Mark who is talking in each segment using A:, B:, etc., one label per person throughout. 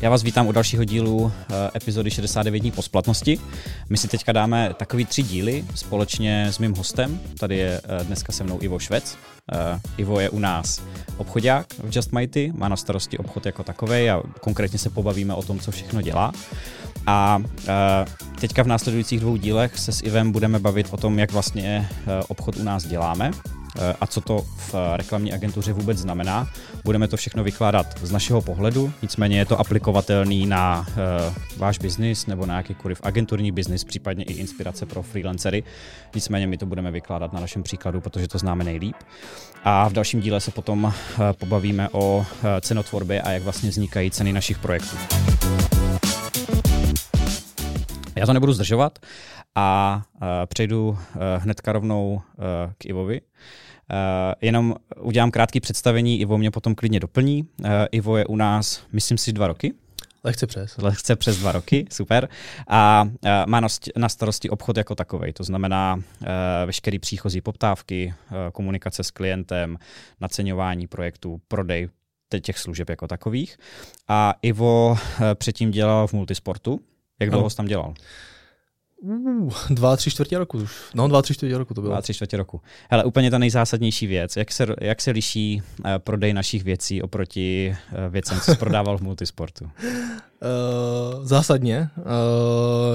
A: Já vás vítám u dalšího dílu eh, epizody 69 dní po splatnosti. My si teďka dáme takový tři díly společně s mým hostem. Tady je eh, dneska se mnou Ivo Švec. Uh, Ivo je u nás obchodák v Just Mighty, má na starosti obchod jako takový a konkrétně se pobavíme o tom, co všechno dělá. A teďka v následujících dvou dílech se s Ivem budeme bavit o tom, jak vlastně obchod u nás děláme Eh, a co to v reklamní agentuře vůbec znamená. Budeme to všechno vykládat z našeho pohledu, nicméně je to aplikovatelný na uh, váš biznis nebo na jakýkoliv agenturní biznis, případně i inspirace pro freelancery. Nicméně my to budeme vykládat na našem příkladu, protože to známe nejlíp. A v dalším díle se potom pobavíme o cenotvorbě a jak vlastně vznikají ceny našich projektů. Já to nebudu zdržovat a přejdu hnedka rovnou k Ivovi. Uh, jenom udělám krátké představení, Ivo mě potom klidně doplní. Uh, Ivo je u nás, myslím si, dva roky.
B: Lehce přes.
A: Lehce přes dva roky, super. A uh, má na starosti obchod jako takový, to znamená uh, veškerý příchozí poptávky, komunikace s klientem, naceňování projektů, prodej těch služeb jako takových. A Ivo předtím dělal v multisportu. Jak dlouho jsi tam dělal?
B: Uh, dva, tři čtvrtě roku už. No, dva, tři čtvrtě roku to bylo.
A: Dva, tři čtvrtě roku. Hele, úplně ta nejzásadnější věc. Jak se, jak se liší uh, prodej našich věcí oproti uh, věcem, co jsi prodával v multisportu? Uh,
B: zásadně. Uh,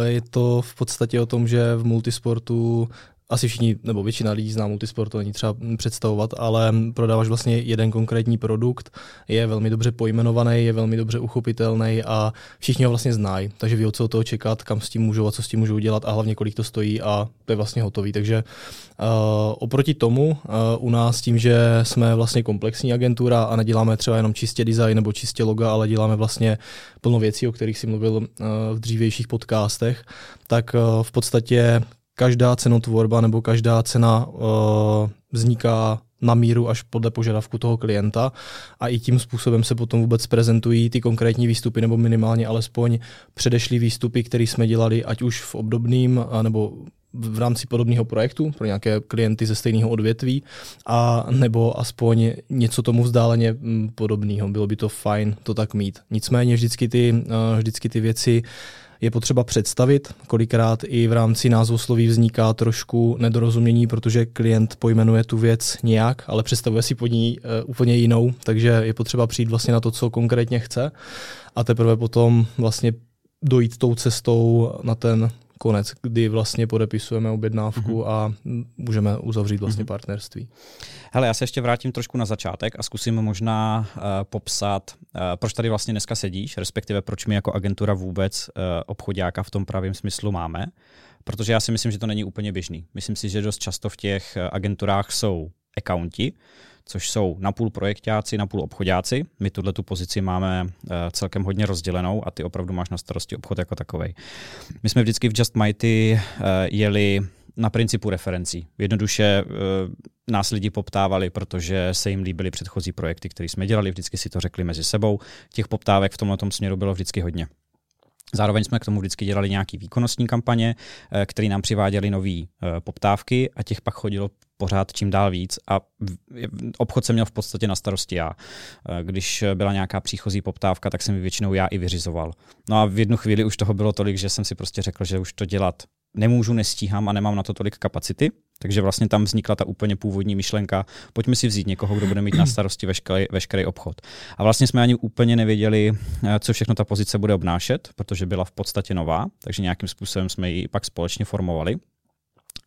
B: je to v podstatě o tom, že v multisportu asi všichni, nebo většina lidí zná multisport, to není třeba představovat, ale prodáváš vlastně jeden konkrétní produkt, je velmi dobře pojmenovaný, je velmi dobře uchopitelný a všichni ho vlastně znají, takže ví, co od toho čekat, kam s tím můžou a co s tím můžou dělat a hlavně kolik to stojí a to je vlastně hotový. Takže uh, oproti tomu uh, u nás tím, že jsme vlastně komplexní agentura a neděláme třeba jenom čistě design nebo čistě loga, ale děláme vlastně plno věcí, o kterých si mluvil uh, v dřívějších podcastech, tak uh, v podstatě každá cenotvorba nebo každá cena uh, vzniká na míru až podle požadavku toho klienta a i tím způsobem se potom vůbec prezentují ty konkrétní výstupy nebo minimálně alespoň předešlý výstupy, které jsme dělali ať už v obdobným nebo v rámci podobného projektu pro nějaké klienty ze stejného odvětví a nebo aspoň něco tomu vzdáleně mm, podobného. Bylo by to fajn to tak mít. Nicméně vždycky ty, vždycky ty věci je potřeba představit. Kolikrát i v rámci názvosloví vzniká trošku nedorozumění, protože klient pojmenuje tu věc nějak, ale představuje si pod ní uh, úplně jinou, takže je potřeba přijít vlastně na to, co konkrétně chce a teprve potom vlastně dojít tou cestou na ten konec, kdy vlastně podepisujeme objednávku mm-hmm. a můžeme uzavřít vlastně mm-hmm. partnerství.
A: Hele, já se ještě vrátím trošku na začátek a zkusím možná uh, popsat, uh, proč tady vlastně dneska sedíš, respektive proč my jako agentura vůbec uh, obchodáka v tom pravém smyslu máme. Protože já si myslím, že to není úplně běžný. Myslím si, že dost často v těch agenturách jsou accounti, což jsou napůl projektáci, napůl obchodáci. My tuhle tu pozici máme uh, celkem hodně rozdělenou a ty opravdu máš na starosti obchod jako takový. My jsme vždycky v Just Mighty uh, jeli na principu referencí. Jednoduše uh, nás lidi poptávali, protože se jim líbily předchozí projekty, které jsme dělali, vždycky si to řekli mezi sebou. Těch poptávek v tomhle směru bylo vždycky hodně. Zároveň jsme k tomu vždycky dělali nějaký výkonnostní kampaně, které nám přiváděly nové poptávky a těch pak chodilo pořád čím dál víc a obchod jsem měl v podstatě na starosti já. Eh, když byla nějaká příchozí poptávka, tak jsem ji většinou já i vyřizoval. No a v jednu chvíli už toho bylo tolik, že jsem si prostě řekl, že už to dělat nemůžu, nestíhám a nemám na to tolik kapacity. Takže vlastně tam vznikla ta úplně původní myšlenka, pojďme si vzít někoho, kdo bude mít na starosti veškerý, veškerý obchod. A vlastně jsme ani úplně nevěděli, eh, co všechno ta pozice bude obnášet, protože byla v podstatě nová, takže nějakým způsobem jsme ji pak společně formovali.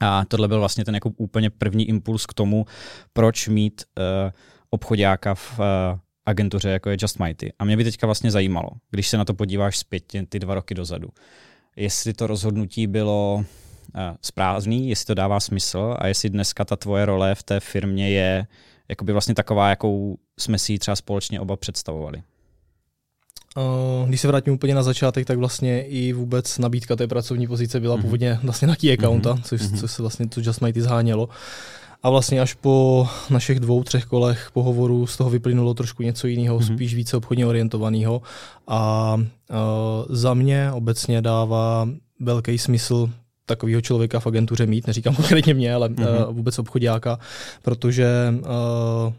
A: A tohle byl vlastně ten jako úplně první impuls k tomu, proč mít uh, obchodáka v uh, agentuře, jako je Just Mighty. A mě by teďka vlastně zajímalo, když se na to podíváš zpět ty dva roky dozadu, jestli to rozhodnutí bylo uh, správný, jestli to dává smysl a jestli dneska ta tvoje role v té firmě je jakoby vlastně taková, jakou jsme si ji třeba společně oba představovali.
B: Když se vrátím úplně na začátek, tak vlastně i vůbec nabídka té pracovní pozice byla mm-hmm. původně vlastně na key accounta, mm-hmm. což, mhm. což se vlastně to Just Mighty zhánělo. A vlastně až po našich dvou, třech kolech pohovoru z toho vyplynulo trošku něco jiného, mm-hmm. spíš více obchodně orientovaného. A uh, za mě obecně dává velký smysl takového člověka v agentuře mít, neříkám konkrétně mě, ale mm-hmm. uh, vůbec obchodáka, protože uh,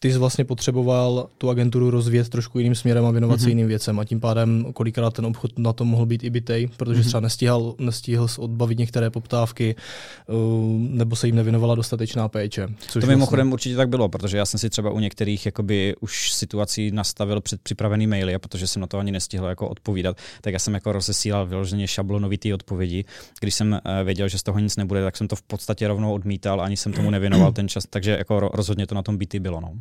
B: ty jsi vlastně potřeboval tu agenturu rozvíjet trošku jiným směrem a věnovat mm-hmm. se mhm. jiným věcem a tím pádem kolikrát ten obchod na to mohl být i bytej, protože mm-hmm. třeba nestíhal, nestihl odbavit některé poptávky uh, nebo se jim nevěnovala dostatečná péče.
A: Což to mimochodem vlastně... určitě tak bylo, protože já jsem si třeba u některých jakoby už situací nastavil před připravený maily a protože jsem na to ani nestihl jako odpovídat, tak já jsem jako rozesílal vyloženě šablonovitý odpovědi. Když jsem uh, věděl, že z toho nic nebude, tak jsem to v podstatě rovnou odmítal, ani jsem tomu nevěnoval ten čas, takže jako rozhodně to na tom byty bylo. No.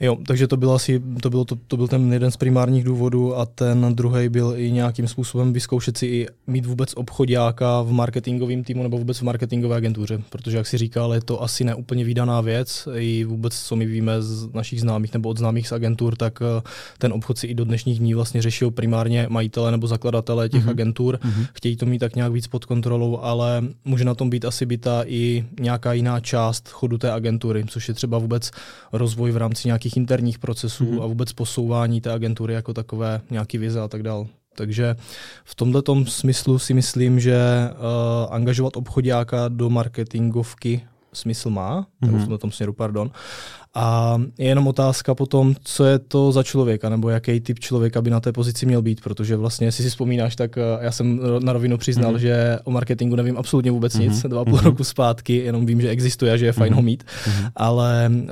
B: Jo, takže to byl asi, to, bylo, to, to byl ten jeden z primárních důvodů a ten druhý byl i nějakým způsobem vyzkoušet si i mít vůbec obchodjáka v marketingovém týmu nebo vůbec v marketingové agentuře, protože jak si říkal, je to asi neúplně výdaná věc, i vůbec, co my víme z našich známých nebo od známých z agentur, tak eh, ten obchod si i do dnešních dní vlastně řešil primárně majitele nebo zakladatele těch mm-hmm. agentur, mm-hmm. chtějí to mít tak nějak víc pod kontrolou, ale může na tom být asi byta i nějaká jiná část chodu té agentury, což je třeba vůbec rozvoj v rámci nějakých interních procesů mm-hmm. a vůbec posouvání té agentury jako takové, nějaký vize a tak dále. Takže v tomto smyslu si myslím, že uh, angažovat obchodáka do marketingovky smysl má, mm-hmm. v tom směru, pardon. A je jenom otázka potom, co je to za člověka, nebo jaký typ člověka by na té pozici měl být, protože vlastně, jestli si vzpomínáš, tak eh, já jsem na rovinu přiznal, mm-hmm. že o marketingu nevím absolutně vůbec mm-hmm. nic, dva půl mm-hmm. roku zpátky, jenom vím, že existuje a že je fajn mm-hmm. ho mít, mm-hmm. ale uh,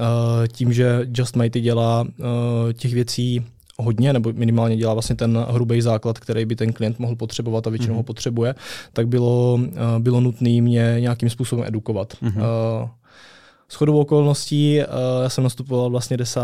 B: tím, že Just Mighty dělá uh, těch věcí hodně, nebo minimálně dělá vlastně ten hrubý základ, který by ten klient mohl potřebovat a většinou mm-hmm. ho potřebuje, tak bylo, uh, bylo nutné mě nějakým způsobem edukovat. Mm-hmm. Uh, s chodou okolností uh, já jsem nastupoval vlastně 10.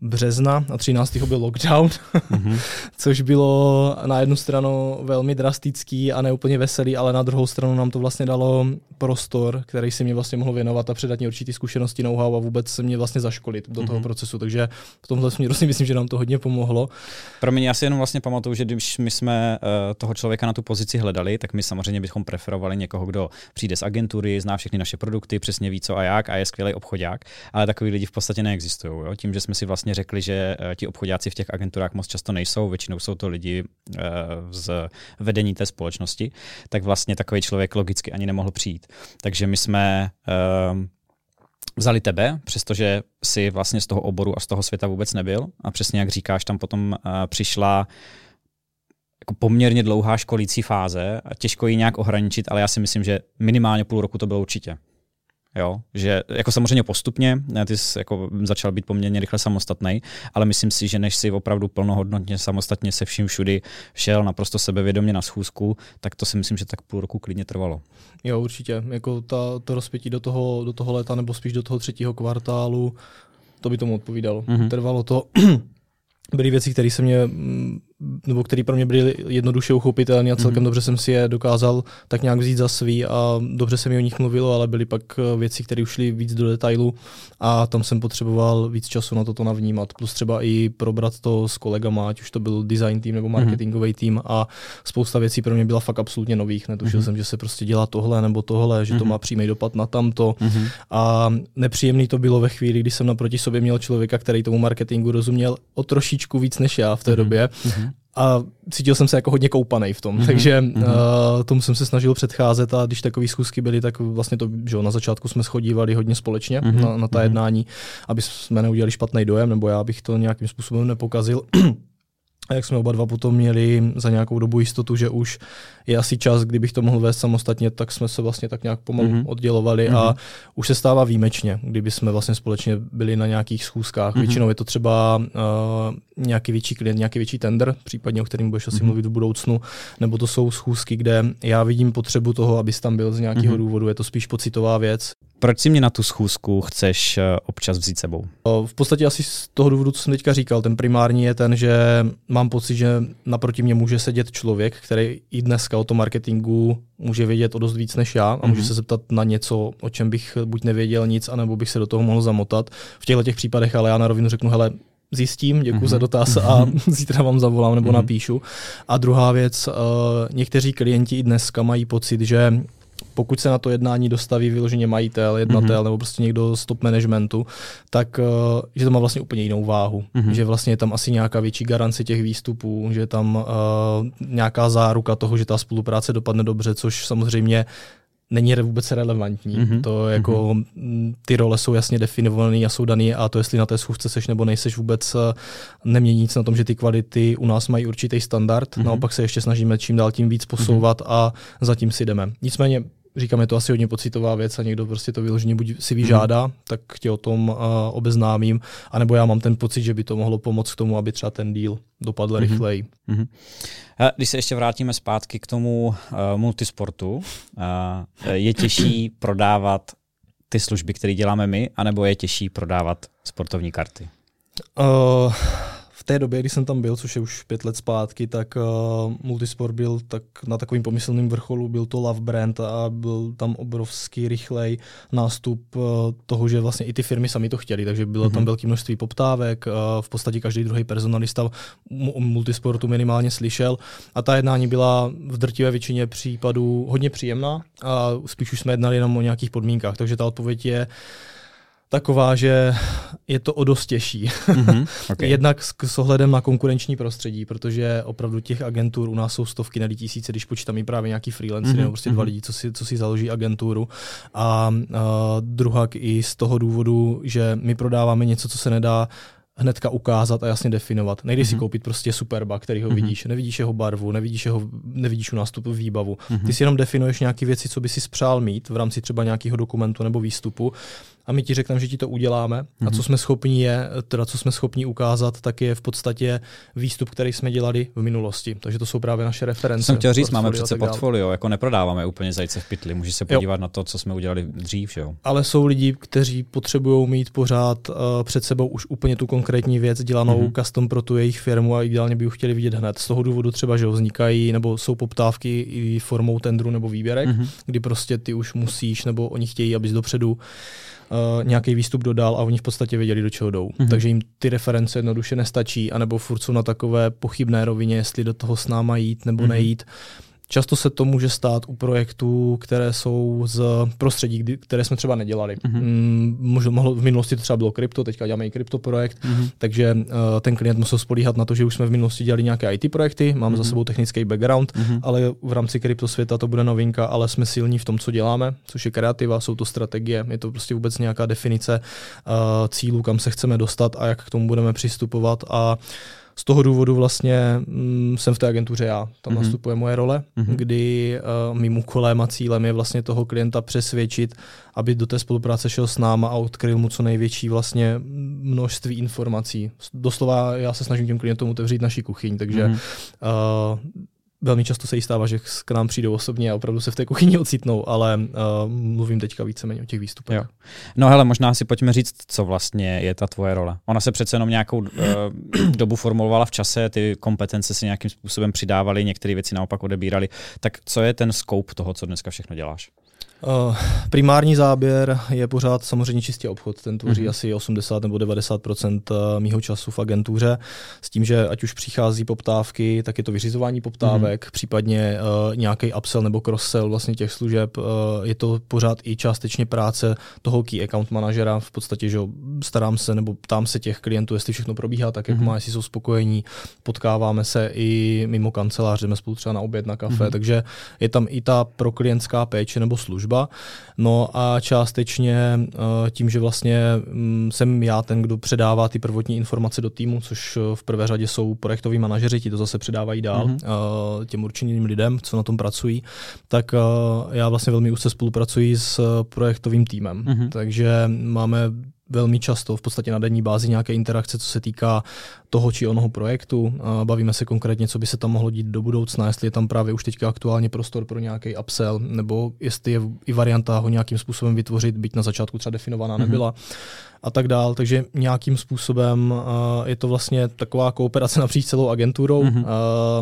B: března a 13. byl lockdown, mm-hmm. což bylo na jednu stranu velmi drastický a neúplně veselý, ale na druhou stranu nám to vlastně dalo prostor, který si mě vlastně mohl věnovat a předat mě určitý zkušenosti, know-how a vůbec se mě vlastně zaškolit do mm-hmm. toho mhm. procesu. Takže v tomhle směru si myslím, že nám to hodně pomohlo.
A: Pro mě já si jenom vlastně pamatuju, že když my jsme uh, toho člověka na tu pozici hledali, tak my samozřejmě bychom preferovali někoho, kdo přijde z agentury, zná všechny naše produkty, přesně ví co a jak a je skvělý obchodák, ale takový lidi v podstatě neexistují. Jo? Tím, že jsme si vlastně řekli, že uh, ti obchodáci v těch agenturách moc často nejsou, většinou jsou to lidi uh, z vedení té společnosti, tak vlastně takový člověk logicky ani nemohl přijít. Takže my jsme uh, vzali tebe, přestože si vlastně z toho oboru a z toho světa vůbec nebyl. A přesně jak říkáš, tam potom uh, přišla jako poměrně dlouhá školící fáze a těžko ji nějak ohraničit, ale já si myslím, že minimálně půl roku to bylo určitě. Jo, že jako samozřejmě postupně, ty jsi jako začal být poměrně rychle samostatný, ale myslím si, že než si opravdu plnohodnotně samostatně se vším všudy šel naprosto sebevědomě na schůzku, tak to si myslím, že tak půl roku klidně trvalo.
B: Jo, určitě. Jako ta, to rozpětí do toho, do toho léta nebo spíš do toho třetího kvartálu, to by tomu odpovídalo. Mm-hmm. Trvalo to byly věci, které se mě mm, nebo který pro mě byly jednoduše uchopitelné a celkem mm-hmm. dobře jsem si je dokázal tak nějak vzít za svý a dobře se mi o nich mluvilo, ale byly pak eh, věci, které už šly víc do detailu a tam jsem potřeboval víc času na toto navnímat, plus třeba i probrat to s kolegama, ať už to byl design tým nebo mhm. marketingový mm-hmm. tým a spousta věcí pro mě byla fakt absolutně nových. Netušil mm-hmm. jsem, že se prostě dělá tohle nebo tohle, že mm-hmm. to mhm. má přímý dopad na tamto mm-hmm. a nepříjemný to bylo ve chvíli, kdy jsem naproti sobě měl člověka, který tomu marketingu rozuměl o trošičku víc než já v té mm-hmm. době. A cítil jsem se jako hodně koupaný v tom, mm-hmm. takže mm-hmm. Uh, tomu jsem se snažil předcházet a když takové schůzky byly, tak vlastně to, že na začátku jsme schodívali hodně společně mm-hmm. na, na ta mm-hmm. jednání, aby jsme neudělali špatný dojem, nebo já bych to nějakým způsobem nepokazil. A jak jsme oba dva potom měli za nějakou dobu jistotu, že už je asi čas, kdybych to mohl vést samostatně, tak jsme se vlastně tak nějak pomalu mm-hmm. oddělovali mm-hmm. a mhm. už se stává výjimečně, kdyby jsme vlastně společně byli na nějakých schůzkách. Mm-hmm. Většinou je to třeba uh, nějaký větší klient, nějaký větší tender, případně o kterým budeš asi mm-hmm. mluvit v budoucnu, nebo to jsou schůzky, kde já vidím potřebu toho, abys tam byl z nějakého mm-hmm. důvodu. Je to spíš pocitová věc.
A: Proč si mě na tu schůzku chceš eh, občas vzít sebou?
B: V podstatě asi z toho důvodu, co jsem teďka říkal, ten primární je ten, že mám pocit, že naproti mě může sedět člověk, který i dneska o tom marketingu může vědět o dost víc než já a mm-hmm. může mhm. se zeptat na něco, o čem bych buď nevěděl nic, anebo bych se do toho mohl zamotat. V těchto těch případech ale já na rovinu řeknu, hele, zjistím, děkuji mm-hmm. za dotaz a mhm. zítra vám zavolám nebo mm-hmm. napíšu. A druhá věc, uh, někteří klienti i dneska mají pocit, že pokud se na to jednání dostaví vyloženě majitel, jednatel mm-hmm. nebo prostě někdo z top managementu, tak uh, že to má vlastně úplně jinou váhu. Mm-hmm. Že vlastně je tam asi nějaká větší garance těch výstupů, že je tam uh, nějaká záruka toho, že ta spolupráce dopadne dobře, což samozřejmě není vůbec relevantní. Mm-hmm. To jako mm-hmm. ty role jsou jasně definované a jsou dané a to, jestli na té schůzce seš nebo nejseš, vůbec eh, nemění nic na tom, že ty kvality u nás mají určitý standard. Mm-hmm. Naopak se ještě snažíme čím dál tím víc posouvat mm-hmm. a zatím si jdeme. Nicméně říkám, je to asi hodně pocitová věc a někdo prostě to vyloženě buď si vyžádá, hmm. tak tě o tom uh, obeznámím, anebo já mám ten pocit, že by to mohlo pomoct k tomu, aby třeba ten deal dopadl hmm. rychleji. Hmm.
A: Když se ještě vrátíme zpátky k tomu uh, multisportu, uh, je těžší prodávat ty služby, které děláme my, anebo je těžší prodávat sportovní karty?
B: Uh, té době, kdy jsem tam byl, což je už pět let zpátky, tak uh, Multisport byl tak na takovým pomyslným vrcholu, byl to Love Brand a byl tam obrovský rychlej nástup uh, toho, že vlastně i ty firmy sami to chtěli, takže bylo mm-hmm. tam mhm. velké množství poptávek, uh, v podstatě každý druhý personalista o Multisportu minimálně slyšel a ta jednání byla v drtivé většině případů hodně příjemná a spíš už jsme jednali jenom o nějakých podmínkách, takže ta odpověď je, taková, že je to o dost těžší. Mm-hmm, okay. Jednak s, s ohledem na konkurenční prostředí, protože opravdu těch agentur u nás jsou stovky, ne tisíce, když počítám i právě nějaký freelancer mm-hmm, nebo prostě mm-hmm. dva lidi, co si, co si založí agenturu. A, a druhá i z toho důvodu, že my prodáváme něco, co se nedá hnedka ukázat a jasně definovat. Nejde mm-hmm. si mhm. koupit prostě superba, který ho mm-hmm. vidíš, nevidíš jeho barvu, nevidíš, jeho, nevidíš u nástupu výbavu. Mm-hmm. Ty si jenom definuješ nějaké věci, co by si spřál mít v rámci třeba nějakého dokumentu nebo výstupu a my ti řekneme, že ti to uděláme. Mm-hmm. A co mhm. jsme schopni je, teda co jsme schopni ukázat, tak je v podstatě výstup, který jsme dělali v minulosti. Takže to jsou právě naše reference.
A: Jsem chtěl říct, máme přece portfolio, jako neprodáváme úplně zajíce v pytli. Můžeš se podívat jo. na to, co jsme udělali dřív. Že jo?
B: Ale jsou lidi, kteří potřebují mít pořád uh, před sebou už úplně tu konkrétní věc dělanou mm-hmm. custom pro tu jejich firmu a ideálně by ji chtěli vidět hned. Z toho důvodu třeba, že vznikají nebo jsou poptávky i formou tendru nebo výběrek, mm-hmm. kdy prostě ty už musíš nebo oni chtějí, abys dopředu uh, nějaký výstup dodal a oni v podstatě věděli, do čeho jdou. Mm-hmm. Takže jim ty reference jednoduše nestačí, anebo furt jsou na takové pochybné rovině, jestli do toho s náma jít nebo mm-hmm. nejít. Často se to může stát u projektů, které jsou z prostředí, které jsme třeba nedělali. Mm-hmm. mohlo, v minulosti to třeba bylo krypto, teďka děláme i krypto projekt, mm-hmm. takže uh, ten klient musel spolíhat na to, že už jsme v minulosti dělali nějaké IT projekty, máme mm-hmm. za mhm. sebou technický background, mm-hmm. ale v rámci krypto světa to bude novinka, ale jsme silní v tom, co děláme, což je kreativa, jsou to strategie, je to prostě vůbec nějaká definice uh, cílů, kam se chceme dostat a jak k tomu budeme přistupovat a uh, z toho důvodu vlastně mm, jsem v té agentuře já. Tam mm-hmm. nastupuje moje role, mm-hmm. kdy uh, mým úkolem a cílem je vlastně toho klienta přesvědčit, aby do té spolupráce šel s náma a odkryl mu co největší vlastně množství informací. Doslova já se snažím těm klientům otevřít naši kuchyň, takže mm-hmm. uh, velmi často se jí stává, že k nám přijdou osobně a opravdu se v té kuchyni ocitnou, ale uh, mluvím teďka víceméně o těch výstupech. Jo.
A: No hele, možná si pojďme říct, co vlastně je ta tvoje role. Ona se přece jenom nějakou uh, dobu formulovala v čase, ty kompetence si nějakým způsobem přidávaly, některé věci naopak odebírali. Tak co je ten scope toho, co dneska všechno děláš?
B: Uh, primární záběr je pořád samozřejmě čistě obchod. Ten tvoří mm-hmm. asi 80 nebo 90 eh, mýho času v agentuře. S tím, že ať už přichází poptávky, tak je to vyřizování poptávek, mm-hmm. případně uh, nějaký upsell nebo cross-sell vlastně těch služeb. Uh, je to pořád i částečně práce toho key account manažera. V podstatě, že starám se nebo ptám se těch klientů, jestli všechno probíhá tak, jak mm-hmm. má, jestli jsou spokojení. Potkáváme se i mimo kancelář, jdeme spolu třeba na oběd, na kafe. Mm-hmm. Takže je tam i ta proklientská péče nebo služba služba. No a částečně eh, tím, že vlastně mm, jsem já ten, kdo předává ty prvotní informace do týmu, což eh, v prvé řadě jsou projektoví manažeři, ti to zase předávají dál mm-hmm. těm určeným lidem, co na tom pracují, tak já vlastně velmi úzce spolupracuji s projektovým týmem. Mm-hmm. Takže máme velmi často v podstatě na denní bázi nějaké interakce, co se týká toho či onoho projektu. Bavíme se konkrétně, co by se tam mohlo dít do budoucna, jestli je tam právě už teďka aktuálně prostor pro nějaký upsell, nebo jestli je i varianta ho nějakým způsobem vytvořit, byť na začátku třeba definovaná mhm. nebyla. Mm-hmm. A tak dál, takže nějakým způsobem uh, je to vlastně taková kooperace napříč celou agenturou. Mm-hmm.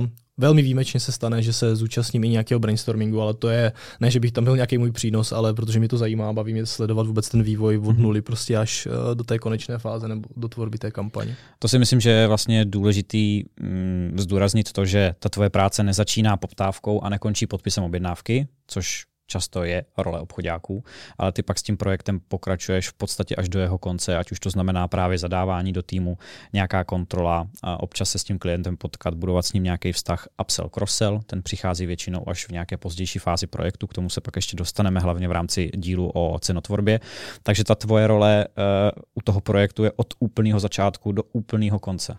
B: Uh, Velmi výjimečně se stane, že se zúčastním i nějakého brainstormingu, ale to je, ne, že bych tam byl nějaký můj přínos, ale protože mi to zajímá, baví mě sledovat vůbec ten vývoj od mhm. nuly prostě až eh, do té konečné fáze nebo do tvorby té kampaně.
A: To si myslím, že je vlastně důležitý mm, zdůraznit to, že ta tvoje práce nezačíná poptávkou a nekončí podpisem objednávky, což často je role obchodáků, ale ty pak s tím projektem pokračuješ v podstatě až do jeho konce, ať už to znamená právě zadávání do týmu, nějaká kontrola, a občas se s tím klientem potkat, budovat s ním nějaký vztah upsell, cross-sell, ten přichází většinou až v nějaké pozdější fázi projektu, k tomu se pak ještě dostaneme hlavně v rámci dílu o cenotvorbě. Takže ta tvoje role uh, u toho projektu je od úplného začátku do úplného konce.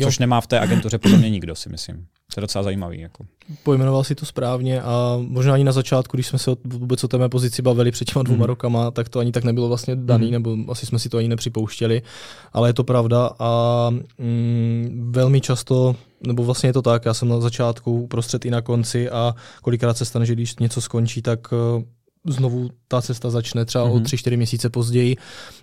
A: Jo. Což nemá v té agentuře podle mě nikdo, si myslím. To je docela zajímavý. Jako.
B: Pojmenoval si to správně a možná ani na začátku, když jsme se vůbec o té mé pozici bavili před těma dvouma mm. rokama, tak to ani tak nebylo vlastně daný, mm. nebo asi jsme si to ani nepřipouštěli, ale je to pravda a mm, velmi často nebo vlastně je to tak, já jsem na začátku, uprostřed i na konci a kolikrát se stane, že když něco skončí, tak eh, znovu ta cesta začne třeba mm-hmm. o 3-4 mhm. měsíce později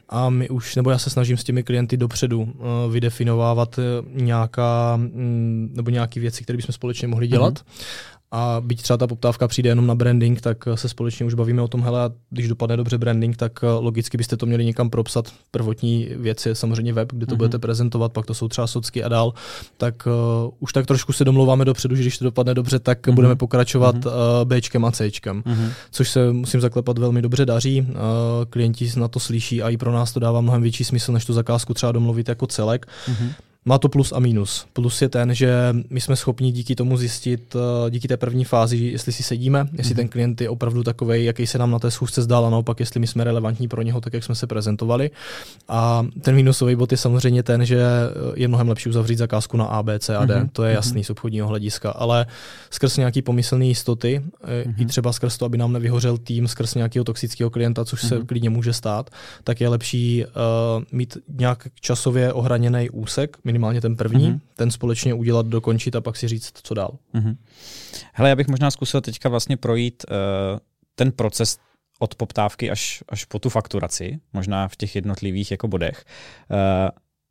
B: a my už, nebo já se snažím s těmi klienty dopředu uh, vydefinovávat nějaká, mm, nebo nějaké věci, které bychom společně mohli dělat. Mm-hmm. A byť třeba ta poptávka přijde jenom na branding, tak se společně už bavíme o tom, hele, když dopadne dobře branding, tak eh, logicky byste to měli někam propsat. Prvotní věc je samozřejmě web, kde to mm-hmm. budete prezentovat, pak to jsou třeba socky a dál. Tak uh, už tak trošku se domlouváme dopředu, že když to dopadne dobře, tak mm-hmm. budeme pokračovat mm-hmm. uh, Bčkem a Cčkem. Mm-hmm. Což se musím zaklepat velmi dobře daří. Uh, klienti na to slyší a i pro nás to dává mnohem větší smysl, než tu zakázku třeba domluvit jako celek. Mm-hmm. Má to plus a minus. Plus je ten, že my jsme schopni díky tomu zjistit, eh, díky té první fázi, jestli si sedíme, jestli mm-hmm. ten klient je opravdu takový, jaký se nám na té schůzce zdál, a naopak, jestli my jsme relevantní pro něho, tak jak jsme se prezentovali. A ten minusový bod je samozřejmě ten, že je mnohem lepší uzavřít zakázku na A, B, C a D. Mm-hmm. To je jasný mm-hmm. z obchodního hlediska, ale skrz nějaký pomyslné jistoty, mm-hmm. i třeba skrz to, aby nám nevyhořel tým, skrz nějakého toxického klienta, což mm-hmm. se mhm. klidně může stát, tak je lepší uh, mít nějak časově ohraněný úsek, minimálně ten první, mm-hmm. ten společně udělat, dokončit a pak si říct, co dál. Mm-hmm.
A: Hele, já bych možná zkusil teďka vlastně projít uh, ten proces od poptávky až, až po tu fakturaci, možná v těch jednotlivých jako bodech. Uh,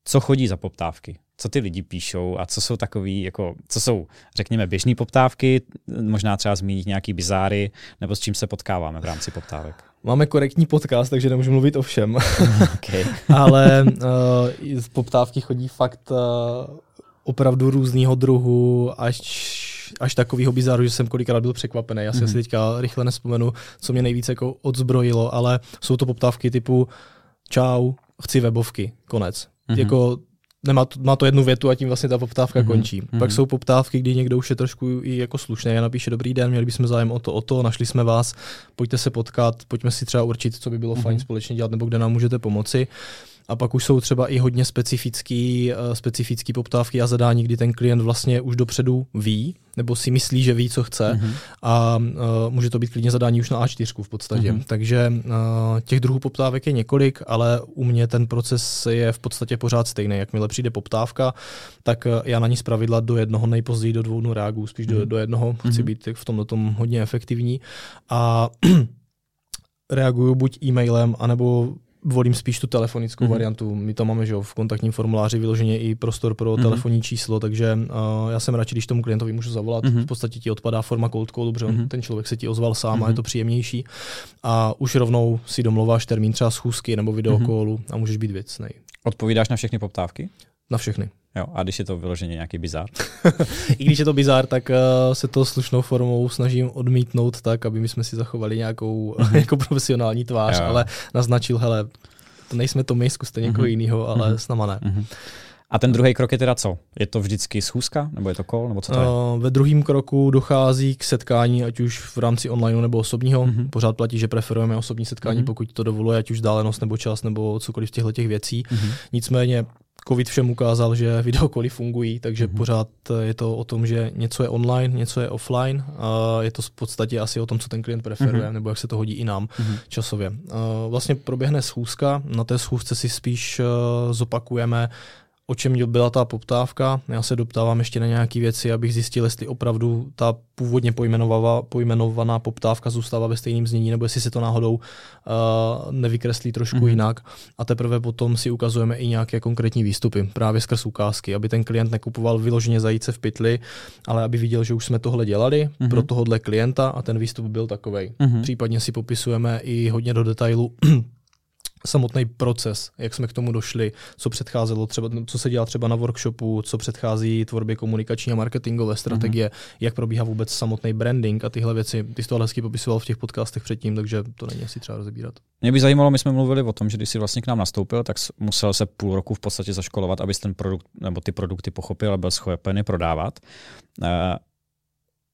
A: co chodí za poptávky? Co ty lidi píšou a co jsou takový, jako, co jsou, řekněme, běžné poptávky, možná třeba zmínit nějaký bizáry, nebo s čím se potkáváme v rámci poptávek?
B: Máme korektní podcast, takže nemůžu mluvit o všem. Okay. Ale uh, poptávky chodí fakt uh, opravdu různýho druhu, až až takovýho bizáru, že jsem kolikrát byl překvapený. Já si mm. asi teďka rychle nespomenu, co mě nejvíce jako odzbrojilo, ale jsou to poptávky typu čau, chci webovky, konec. Mm-hmm. Jako nemá to, má to jednu větu a tím vlastně ta poptávka mm-hmm. končí. Mm-hmm. Pak jsou poptávky, kdy někdo už je trošku i jako slušný a napíše dobrý den, měli bychom zájem o to, o to, našli jsme vás, pojďte se potkat, pojďme si třeba určit, co by bylo mm-hmm. fajn společně dělat nebo kde nám můžete pomoci. A pak už jsou třeba i hodně specifický, uh, specifický poptávky a zadání, kdy ten klient vlastně už dopředu ví, nebo si myslí, že ví, co chce mm-hmm. a uh, může to být klidně zadání už na A4 v podstatě. Mm-hmm. Takže uh, těch druhů poptávek je několik, ale u mě ten proces je v podstatě pořád stejný. Jakmile přijde poptávka, tak uh, já na ní zpravidla do jednoho, nejpozději do dvou dnů reaguju, spíš mm-hmm. do, mhm. do jednoho. Chci mm-hmm. být v tomto tom hodně efektivní. A reaguju buď e-mailem, anebo volím spíš tu telefonickou mm-hmm. variantu. My to máme že v kontaktním formuláři vyloženě i prostor pro mm-hmm. telefonní číslo, takže uh, já jsem radši, když tomu klientovi můžu zavolat. Mm-hmm. V podstatě ti odpadá forma cold callu, protože mm-hmm. ten člověk se ti ozval sám mm-hmm. a je mhm. to příjemnější. A už rovnou si domluváš termín třeba schůzky nebo videokolu mm-hmm. a můžeš být věcnej.
A: Odpovídáš na všechny poptávky?
B: Na všechny.
A: Jo, a když je to vyloženě nějaký bizár?
B: I když je to bizár, tak uh, se to slušnou formou snažím odmítnout tak, aby my jsme si zachovali nějakou jako profesionální tvář, jo. ale naznačil, hele, to nejsme to my, zkuste někoho mm-hmm. jiného, ale mm-hmm. s náma ne.
A: A ten druhý krok je teda co? Je to vždycky schůzka, nebo je to call, nebo co to je? Uh,
B: ve druhém kroku dochází k setkání, ať už v rámci online nebo osobního. Mm-hmm. Pořád platí, že preferujeme osobní setkání, mm-hmm. pokud to dovoluje, ať už dálenost nebo čas, nebo cokoliv z těchto těch věcí. Mm-hmm. Nicméně COVID všem ukázal, že videokoly fungují, takže mm-hmm. pořád je to o tom, že něco je online, něco je offline. A je to v podstatě asi o tom, co ten klient preferuje, mm-hmm. nebo jak se to hodí i nám mm-hmm. časově. A vlastně proběhne schůzka, na té schůzce si spíš uh, zopakujeme o čem byla ta poptávka. Já se doptávám ještě na nějaké věci, abych zjistil, jestli opravdu ta původně pojmenovaná poptávka zůstává ve stejném znění, nebo jestli se to náhodou uh, nevykreslí trošku mm-hmm. jinak. A teprve potom si ukazujeme i nějaké konkrétní výstupy, právě skrz ukázky, aby ten klient nekupoval vyloženě zajíce v pytli, ale aby viděl, že už jsme tohle dělali mm-hmm. pro tohohle klienta a ten výstup byl takový. Mm-hmm. Případně si popisujeme i hodně do detailu samotný proces, jak jsme k tomu došli, co předcházelo třeba, co se dělá třeba na workshopu, co předchází tvorbě komunikační a marketingové strategie, mm-hmm. jak probíhá vůbec samotný branding a tyhle věci. Ty jsi to hezky popisoval v těch podcastech předtím, takže to není asi třeba rozebírat.
A: Mě by zajímalo, my jsme mluvili o tom, že když jsi vlastně k nám nastoupil, tak musel se půl roku v podstatě zaškolovat, abys ten produkt nebo ty produkty pochopil a byl schopen je prodávat. Eh,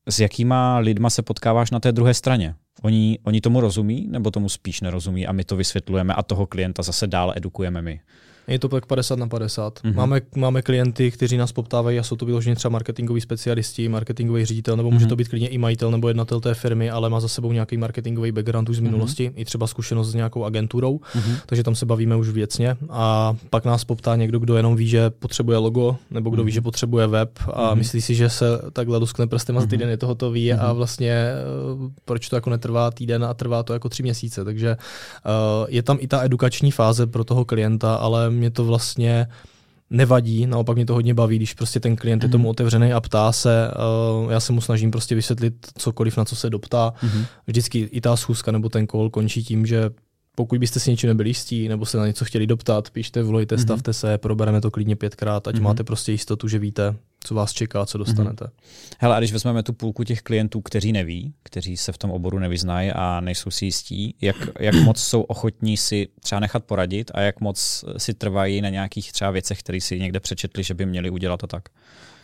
A: s jakýma lidma se potkáváš na té druhé straně? Oni, oni tomu rozumí, nebo tomu spíš nerozumí a my to vysvětlujeme a toho klienta zase dál edukujeme my?
B: Je to tak 50 na 50. Mm-hmm. Máme, máme klienty, kteří nás poptávají a jsou to vyloženě třeba marketingoví specialisti, marketingový ředitel, nebo může mm-hmm. to být klidně i majitel nebo jednatel té firmy, ale má za sebou nějaký marketingový background už z mhm. minulosti, mm-hmm. i třeba zkušenost s nějakou agenturou, mm-hmm. takže tam se bavíme už věcně. A pak nás poptá někdo, kdo jenom ví, že potřebuje logo, nebo kdo mm-hmm. ví, mhm. že potřebuje web a mm-hmm. myslí si, že se takhle luskne prstem a za týden mm-hmm. je to hotový mm-hmm. a vlastně eh, proč to jako netrvá týden a trvá to jako tři měsíce. Takže uh, je tam i ta edukační fáze pro toho klienta, ale mě to vlastně nevadí, naopak mě to hodně baví, když prostě ten klient mm-hmm. je tomu mhm. otevřený a ptá se, uh, já se mu snažím prostě vysvětlit cokoliv, na co se doptá. Mm-hmm. Vždycky i ta schůzka nebo ten call končí tím, že pokud byste si něčím nebyli jistí, nebo se na něco chtěli doptat, píšte, volejte, mm-hmm. stavte se, probereme to klidně pětkrát, ať mm-hmm. máte prostě jistotu, že víte, co vás čeká, co dostanete. Mm-hmm.
A: Hele, a když vezmeme tu půlku těch klientů, kteří neví, kteří se v tom oboru nevyznají a nejsou si jistí, jak, jak moc jsou ochotní si třeba nechat poradit a jak moc si trvají na nějakých třeba věcech, které si někde přečetli, že by měli udělat to tak?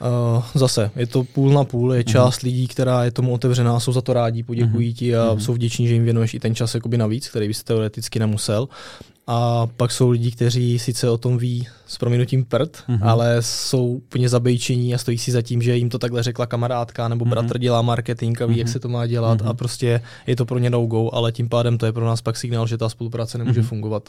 B: Uh, zase, je to půl na půl, je část mm-hmm. lidí, která je tomu otevřená, jsou za to rádi, poděkují mm-hmm. ti a mm-hmm. jsou vděční, že jim věnuješ i ten čas jakoby navíc, který bys teoreticky nemusel. A pak jsou lidi, kteří sice o tom ví s prominutím prd, mm-hmm. ale jsou úplně zabejčení a stojí si za tím, že jim to takhle řekla kamarádka nebo mm-hmm. bratr dělá marketing a ví, mm-hmm. jak mhm. se to má dělat mm-hmm. a prostě je to pro ně no-go, ale tím pádem to je pro nás pak signál, že ta spolupráce nemůže mm-hmm. fungovat.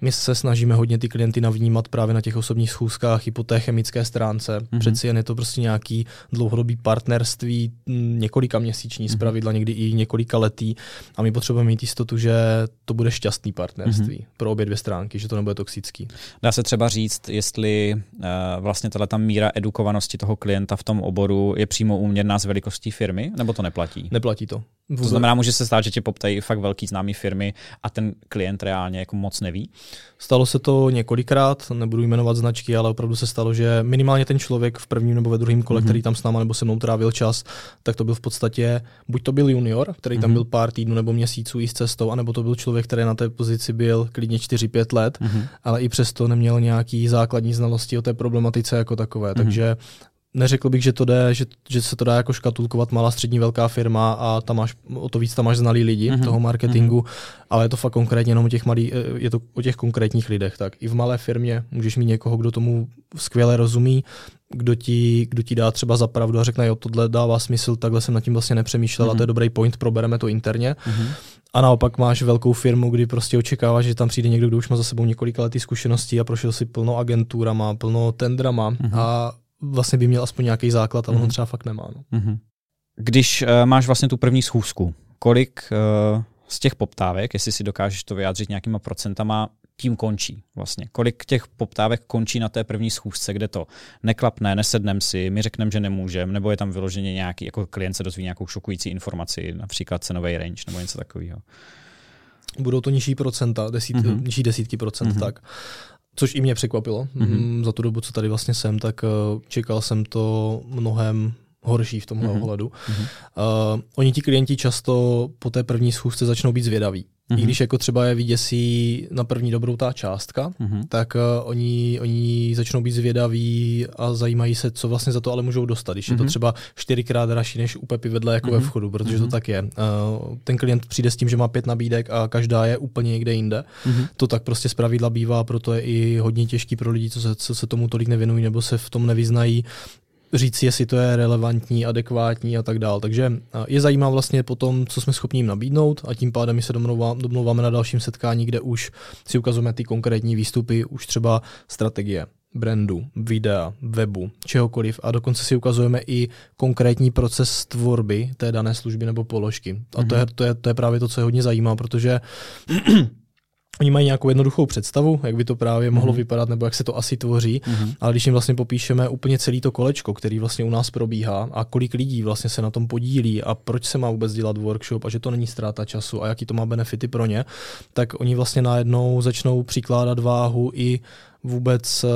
B: My se snažíme hodně ty klienty navnímat právě na těch osobních schůzkách i po té chemické stránce. Mm-hmm. Přeci jen je to prostě nějaký dlouhodobý partnerství, několika měsíční, mm-hmm. zpravidla někdy i několika letý. A my potřebujeme mít jistotu, že to bude šťastný partnerství mm-hmm. pro obě dvě stránky, že to nebude toxický.
A: Dá se třeba říct, jestli uh, vlastně tato míra edukovanosti toho klienta v tom oboru je přímo úměrná s velikostí firmy, nebo to neplatí?
B: Neplatí to.
A: Vůbec. To znamená, může se stát, že tě poptají fakt velký známý firmy a ten klient reálně jako moc neví?
B: Stalo se to několikrát, nebudu jmenovat značky, ale opravdu se stalo, že minimálně ten člověk v prvním nebo ve druhém kole, mm-hmm. který tam s náma nebo se mnou trávil čas, tak to byl v podstatě, buď to byl junior, který mm-hmm. tam mhm. byl pár týdnů nebo měsíců i s cestou, anebo to byl člověk, který na té pozici byl klidně 4-5 let, mm-hmm. ale i přesto neměl nějaký základní znalosti o té problematice jako takové. Mm-hmm. Takže neřekl bych, že to jde, že, že se to dá jako škatulkovat malá, střední, velká firma a tam máš, o to víc tam máš znalý lidi mm-hmm. toho marketingu, mm-hmm. ale je to fakt konkrétně jenom o těch malý, eh, je to o těch konkrétních lidech. Tak i v malé firmě můžeš mít někoho, kdo tomu skvěle rozumí, kdo ti, kdo ti dá třeba za pravdu a řekne, jo, tohle dává smysl, takhle jsem nad tím vlastně nepřemýšlel mm-hmm. a to je mhm. dobrý point, probereme to interně. Mm-hmm. A naopak máš velkou firmu, kdy prostě očekáváš, že tam přijde někdo, kdo už má za sebou několika letý zkušeností a prošel si plno agenturama, plno tendrama mm-hmm. a vlastně by měl aspoň nějaký základ, ale mm-hmm. on mhm. třeba fakt nemá. No. Mm-hmm.
A: Když uh, máš vlastně tu první schůzku, kolik uh, z těch poptávek, jestli si dokážeš to vyjádřit nějakýma procentama, tím končí vlastně. Kolik těch poptávek končí na té první schůzce, kde to neklapne, nesednem si, my řekneme, že nemůžeme, nebo je tam vyloženě nějaký, jako klient se dozví nějakou šokující informaci, například cenový range nebo něco takového.
B: Budou to nižší procenta, desít, mm-hmm. nižší desítky procent, mm-hmm. tak. Což i mě překvapilo. Mm-hmm. Za tu dobu, co tady vlastně jsem, tak uh, čekal jsem to mnohem horší v tomhle mm-hmm. ohledu. Mm-hmm. Uh, oni ti klienti často po té první schůzce začnou být zvědaví. Mm-hmm. I když jako třeba je vyděsí na první dobrou ta částka, mm-hmm. tak uh, oni, oni začnou být zvědaví a zajímají se, co vlastně za to ale můžou dostat. Když mm-hmm. je to mhm. třeba čtyřikrát dražší než u Pepy vedle jako mm-hmm. ve mhm. vchodu, protože mm-hmm. to mhm. tak je. Uh, ten klient přijde s tím, že má pět nabídek a každá je úplně někde jinde. Mm-hmm. To tak prostě zpravidla bývá, proto je i hodně těžký pro lidi, co se, co se tomu tolik nevěnují nebo se v tom nevyznají, říct, jestli to je relevantní, adekvátní a tak dále. Takže je zajímá vlastně potom, co jsme schopni jim nabídnout a tím pádem my se domlouváme na dalším setkání, kde už si ukazujeme ty konkrétní výstupy, už třeba strategie brandu, videa, webu, čehokoliv a dokonce si ukazujeme i konkrétní proces tvorby té dané služby nebo položky. A to, je, to, je, to je právě to, co je hodně zajímá, protože Oni mají nějakou jednoduchou představu, jak by to právě mohlo mm-hmm. vypadat, nebo jak se to asi tvoří, mm-hmm. ale když jim vlastně popíšeme úplně celý to kolečko, který vlastně u nás probíhá a kolik lidí vlastně se na tom podílí a proč se má vůbec dělat workshop a že to není ztráta času a jaký to má benefity pro ně, tak oni vlastně najednou začnou přikládat váhu i vůbec eh,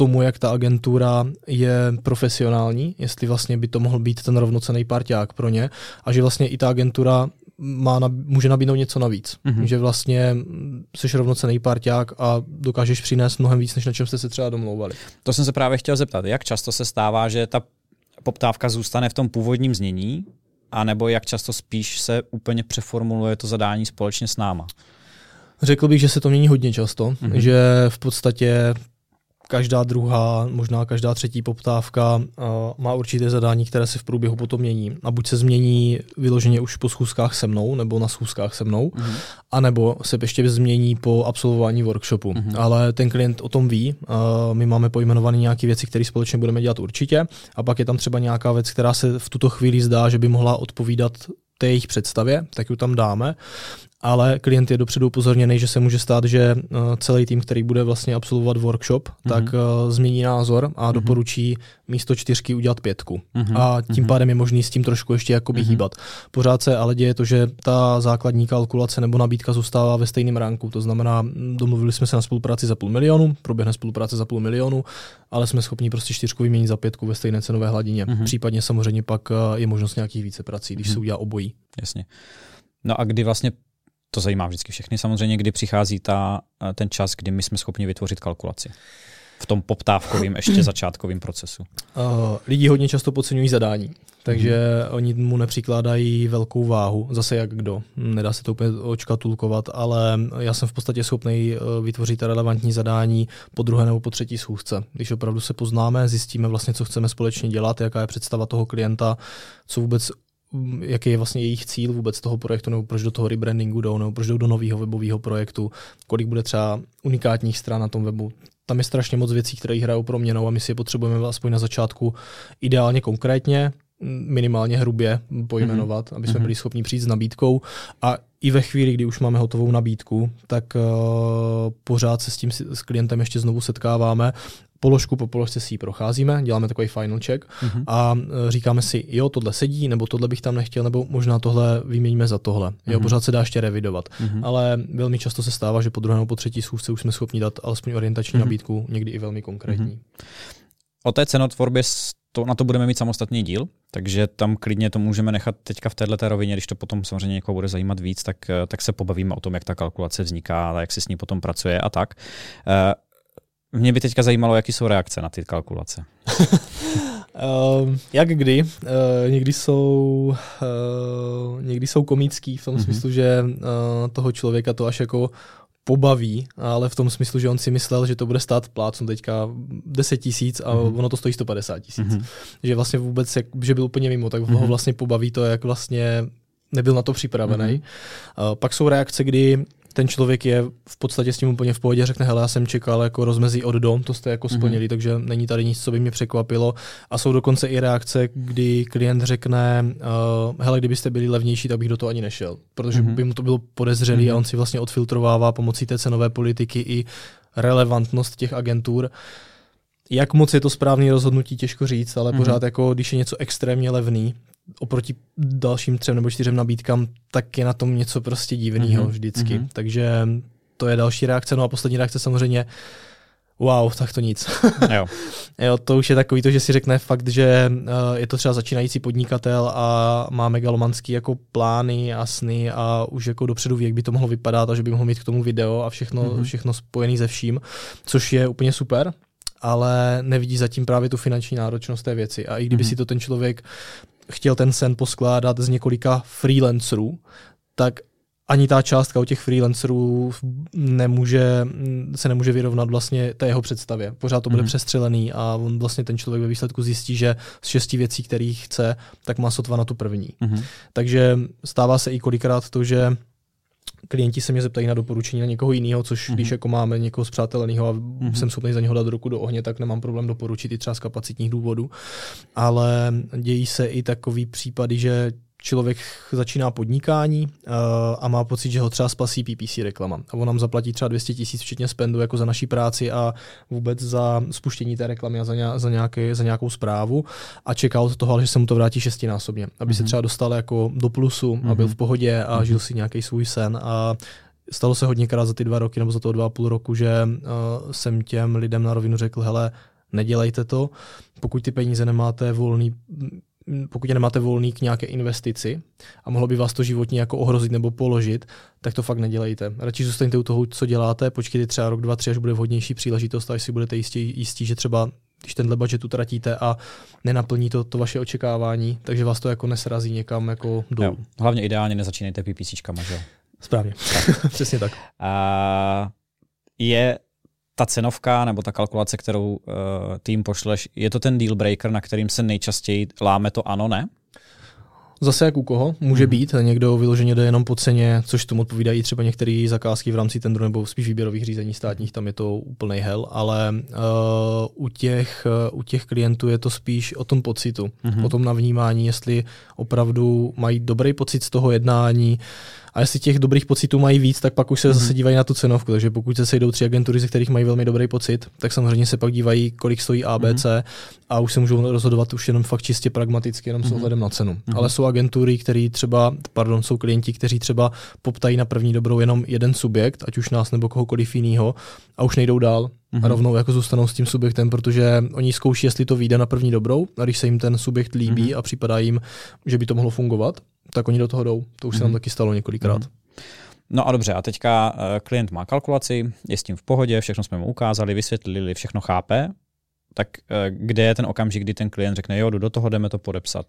B: tomu, jak ta agentura je profesionální, jestli vlastně by to mohl být ten rovnocený parťák pro ně a že vlastně i ta agentura má, může nabídnout něco navíc. Mm-hmm. Že vlastně jsi rovnocený parťák a dokážeš přinést mnohem víc, než na čem jste se třeba domlouvali.
A: To jsem se právě chtěl zeptat. Jak často se stává, že ta poptávka zůstane v tom původním znění, anebo jak často spíš se úplně přeformuluje to zadání společně s náma?
B: Řekl bych, že se to mění hodně často, mm-hmm. že v podstatě každá druhá, možná každá třetí poptávka uh, má určité zadání, které se v průběhu potom mění. A buď se změní vyloženě už po schůzkách se mnou, nebo na schůzkách se mnou, mm-hmm. anebo se ještě změní po absolvování workshopu. Mm-hmm. Ale ten klient o tom ví, uh, my máme pojmenované nějaké věci, které společně budeme dělat určitě, a pak je tam třeba nějaká věc, která se v tuto chvíli zdá, že by mohla odpovídat té jejich představě, tak ji tam dáme ale klient je dopředu upozorněný, že se může stát, že uh, celý tým, který bude vlastně absolvovat workshop, mm-hmm. tak uh, změní názor a mm-hmm. doporučí místo čtyřky udělat pětku. Mm-hmm. A tím mm-hmm. pádem je možný s tím trošku ještě jakoby mm-hmm. hýbat. Pořád se ale děje to, že ta základní kalkulace nebo nabídka zůstává ve stejném ranku. To znamená, domluvili jsme se na spolupráci za půl milionu, proběhne spolupráce za půl milionu, ale jsme schopni prostě čtyřku vyměnit za pětku ve stejné cenové hladině. Mm-hmm. Případně samozřejmě pak uh, je možnost nějakých více prací, když mm-hmm. se udělá obojí.
A: Jasně. No a kdy vlastně to zajímá vždycky všechny. Samozřejmě, kdy přichází ta, eh, ten čas, kdy my jsme schopni vytvořit kalkulaci v tom poptávkovém, ještě začátkovém procesu?
B: Uh, lidi hodně často podceňují zadání, takže hmm. oni mu nepřikládají velkou váhu, zase jak kdo. Nedá se to úplně očkatulkovat, ale já jsem v podstatě schopný eh, vytvořit relevantní zadání po druhé nebo po třetí schůzce. Když opravdu se poznáme, zjistíme vlastně, co chceme společně dělat, jaká je představa toho klienta, co vůbec jaký je vlastně jejich cíl vůbec toho projektu, nebo proč do toho rebrandingu jdou, nebo proč jdou do nového webového projektu, kolik bude třeba unikátních stran na tom webu. Tam je strašně moc věcí, které hrajou proměnou a my si je potřebujeme aspoň na začátku ideálně konkrétně, minimálně hrubě pojmenovat, mm-hmm. aby jsme mhm. byli schopni přijít s nabídkou a i ve chvíli, kdy už máme hotovou nabídku, tak uh, pořád se s tím s klientem ještě znovu setkáváme položku po položce si ji procházíme, děláme takový final check mm-hmm. a e, říkáme si, jo, tohle sedí, nebo tohle bych tam nechtěl, nebo možná tohle vyměníme za tohle. Jo, mm-hmm. pořád se dá ještě revidovat. Mm-hmm. Ale velmi často se stává, že po druhé nebo po třetí schůzce už jsme schopni dát alespoň orientační mm-hmm. nabídku, někdy i velmi konkrétní. Mm-hmm.
A: O té cenotvorbě to, na to budeme mít samostatný díl, takže tam klidně to můžeme nechat teďka v této rovině, když to potom samozřejmě někoho bude zajímat víc, tak, e, tak se pobavíme o tom, jak ta kalkulace vzniká, a jak se s ní potom pracuje a tak. E, mě by teďka zajímalo, jaký jsou reakce na ty kalkulace.
B: uh, jak kdy. Uh, někdy, jsou, uh, někdy jsou komický v tom mm-hmm. smyslu, že uh, toho člověka to až jako pobaví, ale v tom smyslu, že on si myslel, že to bude stát plácnu teďka 10 tisíc a mm-hmm. ono to stojí 150 tisíc. Mm-hmm. Že vlastně vůbec, jak, že byl úplně mimo, tak mm-hmm. ho vlastně pobaví to, jak vlastně nebyl na to připravený. Mm-hmm. Uh, pak jsou reakce, kdy ten člověk je v podstatě s tím úplně v pohodě, řekne, hele, já jsem čekal jako rozmezí od dom, to jste jako mhm. splnili, mm-hmm. takže není tady nic, co by mě překvapilo. A jsou dokonce i reakce, kdy klient řekne, uh, hele, kdybyste byli levnější, tak bych do toho ani nešel, protože mm-hmm. by mu to bylo podezřelý mm-hmm. a on si vlastně odfiltrovává pomocí té cenové politiky i relevantnost těch agentur. Jak moc je to správný rozhodnutí, těžko říct, ale mm-hmm. pořád jako, když je něco extrémně levný, oproti dalším třem nebo čtyřem nabídkám, tak je na tom něco prostě divného mm-hmm. vždycky. Mm-hmm. Takže to je další reakce. No a poslední reakce samozřejmě, wow, tak to nic. jo. jo, to už je takový to, že si řekne fakt, že uh, je to třeba začínající podnikatel a má megalomanský jako plány a sny a už jako dopředu ví, jak by to mohlo vypadat a že by mohl mít k tomu video a všechno, mm-hmm. všechno spojený se vším, což je úplně super ale nevidí zatím právě tu finanční náročnost té věci. A i kdyby mm-hmm. si to ten člověk chtěl ten sen poskládat z několika freelancerů, tak ani ta částka u těch freelancerů nemůže, se nemůže vyrovnat vlastně té jeho představě. Pořád to bude mm. přestřelený a on vlastně ten člověk ve výsledku zjistí, že z šesti věcí, které chce, tak má sotva na tu první. Mm. Takže stává se i kolikrát to, že klienti se mě zeptají na doporučení na někoho jiného, což mm-hmm. když jako máme někoho zpřáteleného a mm-hmm. jsem schopný za něho dát ruku do ohně, tak nemám problém doporučit i třeba z kapacitních důvodů. Ale dějí se i takový případy, že člověk začíná podnikání uh, a má pocit, že ho třeba spasí PPC reklama. A on nám zaplatí třeba 200 tisíc včetně spendu jako za naší práci a vůbec za spuštění té reklamy a za, za, nějaký, za nějakou zprávu a čeká od toho, že se mu to vrátí šestinásobně. Aby mm-hmm. se mhm. třeba dostal jako do plusu mm-hmm. a byl v pohodě a mm-hmm. žil si nějaký svůj sen a stalo se hodněkrát za ty dva roky nebo za to dva a půl roku, že uh, jsem těm lidem na rovinu řekl, hele, nedělejte to, pokud ty peníze nemáte volný, pokud je nemáte volný k nějaké investici a mohlo by vás to životně jako ohrozit nebo položit, tak to fakt nedělejte. Radši zůstaňte u toho, co děláte, počkejte třeba rok, dva, tři, až bude vhodnější příležitost, až si budete jistí, jistí že třeba když tenhle budget utratíte a nenaplní to, to vaše očekávání, takže vás to jako nesrazí někam jako dolů.
A: Jo, hlavně ideálně nezačínejte PPCčkama, že jo?
B: Správně, přesně tak.
A: A je ta cenovka nebo ta kalkulace, kterou uh, tým pošleš, je to ten deal breaker, na kterým se nejčastěji láme to ano, ne?
B: Zase jak u koho, může mm. být, někdo vyloženě jde jenom po ceně, což tomu odpovídají třeba některé zakázky v rámci tendru nebo spíš výběrových řízení státních, tam je to úplný hell, ale uh, u, těch, uh, u těch klientů je to spíš o tom pocitu, mm-hmm. o tom navnímání, jestli opravdu mají dobrý pocit z toho jednání, uh, a jestli těch dobrých pocitů mají víc, tak pak už se mm-hmm. zase dívají na tu cenovku. Takže pokud se sejdou tři agentury, ze kterých mají velmi dobrý pocit, tak samozřejmě se pak dívají, kolik stojí ABC mm-hmm. a už se můžou rozhodovat už jenom fakt čistě pragmaticky, jenom mm-hmm. s mhm. ohledem na cenu. Mm-hmm. Ale jsou agentury, které třeba, pardon, jsou klienti, kteří třeba poptají na první dobrou jenom jeden subjekt, ať už nás nebo kohokoliv jiného, a už nejdou dál. Mm-hmm. A mhm. rovnou jako zůstanou s tím subjektem, protože oni zkouší, jestli to vyjde na první dobrou, a když se jim ten subjekt líbí mm-hmm. a připadá jim, že by to mohlo fungovat, tak oni do toho jdou. To už mm-hmm. se nám mhm. taky stalo několikrát. Mm-hmm.
A: No a dobře, a teďka uh, klient má kalkulaci, je s tím v pohodě, všechno jsme mu ukázali, vysvětlili, všechno chápe, tak uh, kde je ten okamžik, kdy ten klient řekne, jo, jdu do toho, jdeme to podepsat?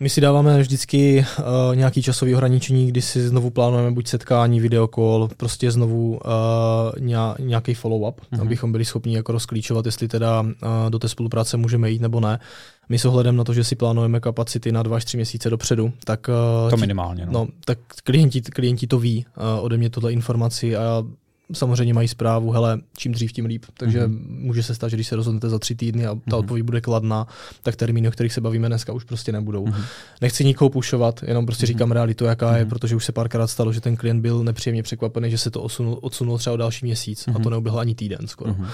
B: My si dáváme vždycky uh, nějaký časový ohraničení, kdy si znovu plánujeme buď setkání, videokol, prostě znovu uh, nějaký follow-up, uh-huh. abychom byli schopni jako rozklíčovat, jestli teda uh, do té spolupráce můžeme jít nebo ne. My s ohledem na to, že si plánujeme kapacity na dva až tři měsíce dopředu, tak,
A: uh, to minimálně, no.
B: no tak klienti, klienti to ví uh, ode mě tohle informaci a samozřejmě mají zprávu, hele, čím dřív, tím líp. Takže mm-hmm. může se stát, že když se rozhodnete za tři týdny a ta mm-hmm. odpověď bude kladná, tak termíny, o kterých se bavíme dneska, už prostě nebudou. Mm-hmm. Nechci nikoho pušovat, jenom prostě mm-hmm. říkám realitu, jaká mm-hmm. je, mhm. protože už se párkrát stalo, že ten klient byl nepříjemně překvapený, že se to odsunul, odsunul třeba o další měsíc mm-hmm. a to mhm. neuběhlo ani týden skoro. Mm-hmm.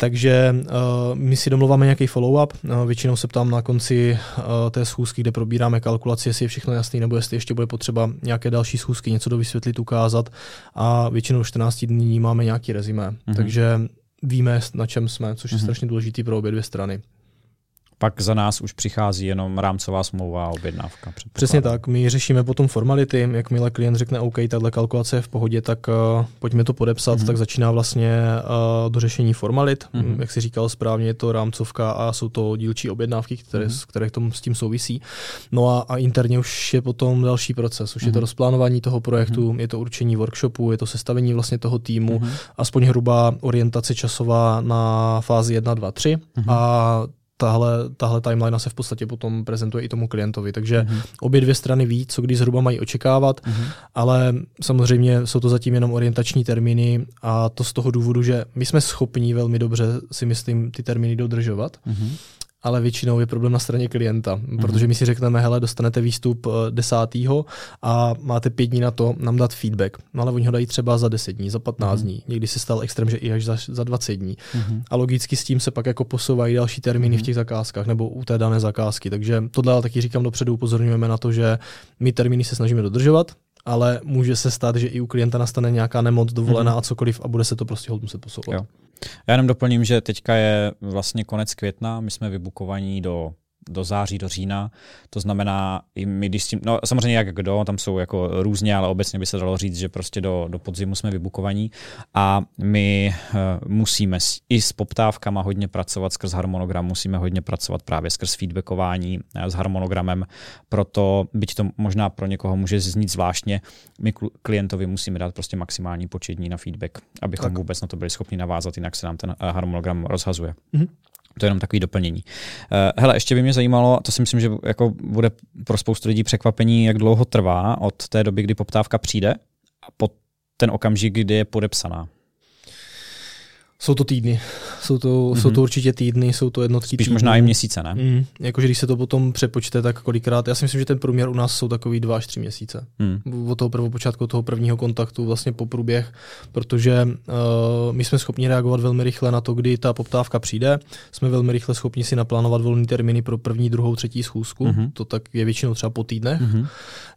B: Takže uh, my si domluváme nějaký follow-up. Uh, většinou se ptám na konci uh, té schůzky, kde probíráme kalkulaci, jestli je všechno jasné, nebo jestli ještě bude potřeba nějaké další schůzky, něco dovysvětlit, ukázat. A většinou 14 dní máme nějaký rezime. Mm-hmm. Takže víme, na čem jsme, což je mm-hmm. strašně důležitý pro obě dvě strany
A: pak za nás už přichází jenom rámcová smlouva a objednávka.
B: Přesně tak, my řešíme potom formality, jakmile klient řekne OK, tahle kalkulace je v pohodě, tak uh, pojďme to podepsat, mm-hmm. tak začíná vlastně uh, do řešení formalit. Mm-hmm. Jak si říkal správně, je to rámcovka a jsou to dílčí objednávky, které, mm-hmm. které k tomu s tím souvisí. No a, a interně už je potom další proces, už mm-hmm. je to mhm. rozplánování toho projektu, mm-hmm. je to určení workshopu, je to sestavení vlastně toho týmu, mm-hmm. aspoň hrubá orientace časová na fázi 1, 2, 3 mm-hmm. a tahle, tahle timeline se v podstatě potom prezentuje i tomu klientovi. Takže mm-hmm. obě dvě strany ví, co kdy zhruba mají očekávat, mm-hmm. ale samozřejmě jsou to zatím jenom orientační termíny a to z toho důvodu, že my jsme schopni velmi dobře si myslím ty termíny dodržovat. Mm-hmm ale většinou je problém na straně klienta, mm-hmm. protože my si řekneme, hele, dostanete výstup eh, desátýho a máte pět dní na to nám dát feedback. No ale oni ho dají třeba za 10 dní, za 15 mm-hmm. dní. Někdy se stal extrém, že i až za, za 20 dní. Mm-hmm. A logicky s tím se pak jako posouvají další termíny mm-hmm. v těch zakázkách nebo u té dané zakázky. Takže tohle taky říkám dopředu, upozorňujeme na to, že my termíny se snažíme dodržovat, ale může se stát, že i u klienta nastane nějaká nemoc dovolená mm-hmm. a cokoliv a bude se to prostě hodně muset posouvat. Jo.
A: Já jenom doplním, že teďka je vlastně konec května, my jsme vybukovaní do do září, do října. To znamená, i my když s tím, no samozřejmě jak kdo, tam jsou jako různě, ale obecně by se dalo říct, že prostě do, do podzimu jsme vybukovaní a my uh, musíme s, i s poptávkama hodně pracovat skrz harmonogram, musíme hodně pracovat právě skrz feedbackování uh, s harmonogramem, proto byť to možná pro někoho může znít zvláštně, my klientovi musíme dát prostě maximální počet dní na feedback, abychom tak. vůbec na to byli schopni navázat, jinak se nám ten uh, harmonogram rozhazuje. Mm-hmm. To je jenom takový doplnění. Uh, hele, ještě by mě zajímalo, to si myslím, že jako bude pro spoustu lidí překvapení, jak dlouho trvá od té doby, kdy poptávka přijde a po ten okamžik, kdy je podepsaná.
B: Jsou to týdny. Jsou to, mm-hmm. jsou to určitě týdny, jsou to jednotky
A: Spíš
B: týdny.
A: možná i měsíce, ne?
B: Mm, jakože když se to potom přepočte, tak kolikrát, já si myslím, že ten průměr u nás jsou takový dva až tři měsíce. Mm. Od toho prvopočátku, od toho prvního kontaktu vlastně po průběh, protože uh, my jsme schopni reagovat velmi rychle na to, kdy ta poptávka přijde. Jsme velmi rychle schopni si naplánovat volné termíny pro první, druhou, třetí schůzku. Mm-hmm. To tak je většinou třeba po týdnech. Mm-hmm.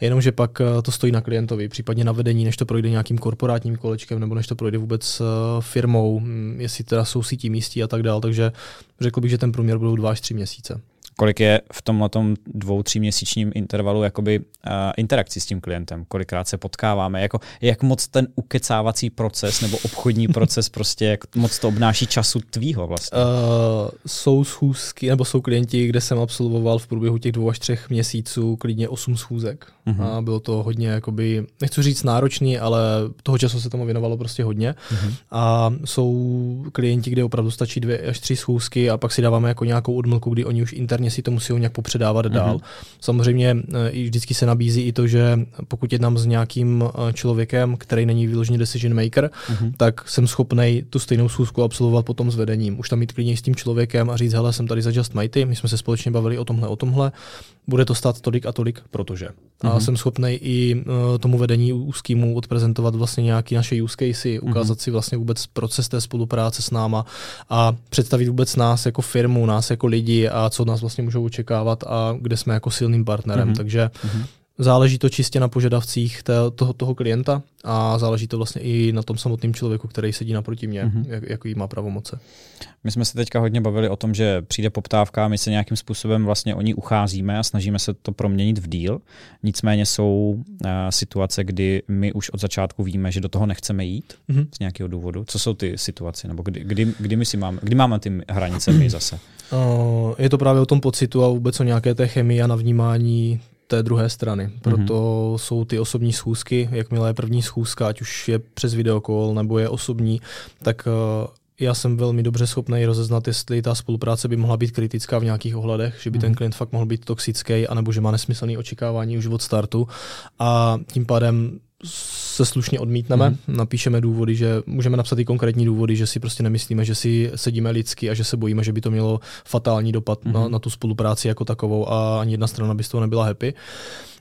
B: Jenomže pak uh, to stojí na klientovi, případně na vedení, než to projde nějakým korporátním kolečkem nebo než to projde vůbec uh, firmou, jestli teda jsou sítí místí a tak dál. Takže řekl bych, že ten průměr budou dva až tři měsíce
A: kolik je v tomhle dvou, tří měsíčním intervalu jakoby uh, interakcí s tím klientem, kolikrát se potkáváme, jako jak moc ten ukecávací proces nebo obchodní proces prostě, jak moc to obnáší času tvýho vlastně? Uh,
B: jsou schůzky, nebo jsou klienti, kde jsem absolvoval v průběhu těch dvou až třech měsíců klidně osm schůzek. Uh-huh. A bylo to hodně, jakoby, nechci říct náročný, ale toho času se tomu věnovalo prostě hodně. Uh-huh. A jsou klienti, kde opravdu stačí dvě až tři schůzky a pak si dáváme jako nějakou odmlku, kdy oni už interně si to musí nějak popředávat mm-hmm. dál. Samozřejmě eh, i vždycky se nabízí i to, že pokud jednám s nějakým eh, člověkem, který není vyložený decision maker, mm-hmm. tak jsem schopný tu stejnou schůzku absolvovat potom s vedením. Už tam mít klidně s tím člověkem a říct, hele, jsem tady za Just Mighty, my jsme se společně bavili o tomhle, o tomhle, bude to stát tolik a tolik, protože. Mm-hmm. A mhm. jsem schopný i uh, tomu vedení úzkému odprezentovat vlastně nějaké naše use casey, ukázat mm-hmm. si vlastně vůbec proces té spolupráce s náma a představit vůbec nás jako firmu, nás jako lidi a co nás vlastně můžou očekávat a kde jsme jako silným partnerem. Mm-hmm. Takže mm-hmm. záleží to čistě na požadavcích té, toho, toho klienta a záleží to vlastně i na tom samotném člověku, který sedí naproti mě, mm-hmm. jak, jaký má pravomoce.
A: My jsme se teďka hodně bavili o tom, že přijde poptávka, my se nějakým způsobem vlastně o ní ucházíme a snažíme se to proměnit v díl. Nicméně jsou uh, situace, kdy my už od začátku víme, že do toho nechceme jít mm-hmm. z nějakého důvodu. Co jsou ty situace? Nebo kdy, kdy, kdy my si máme, kdy máme ty hranice my zase?
B: Uh, je to právě o tom pocitu a vůbec o nějaké té chemii a navnímání té druhé strany. Proto mm-hmm. jsou ty osobní schůzky, jakmile je první schůzka, ať už je přes videokol nebo je osobní, tak uh, já jsem velmi dobře schopný rozeznat, jestli ta spolupráce by mohla být kritická v nějakých ohledech, že by ten mhm. klient fakt mohl být toxický, anebo že má nesmyslné očekávání už od startu. A tím pádem se slušně odmítneme, mm. napíšeme důvody, že můžeme napsat i konkrétní důvody, že si prostě nemyslíme, že si sedíme lidsky a že se bojíme, že by to mělo fatální dopad mm. na, mhm. na tu spolupráci jako takovou a ani jedna strana by z toho nebyla happy.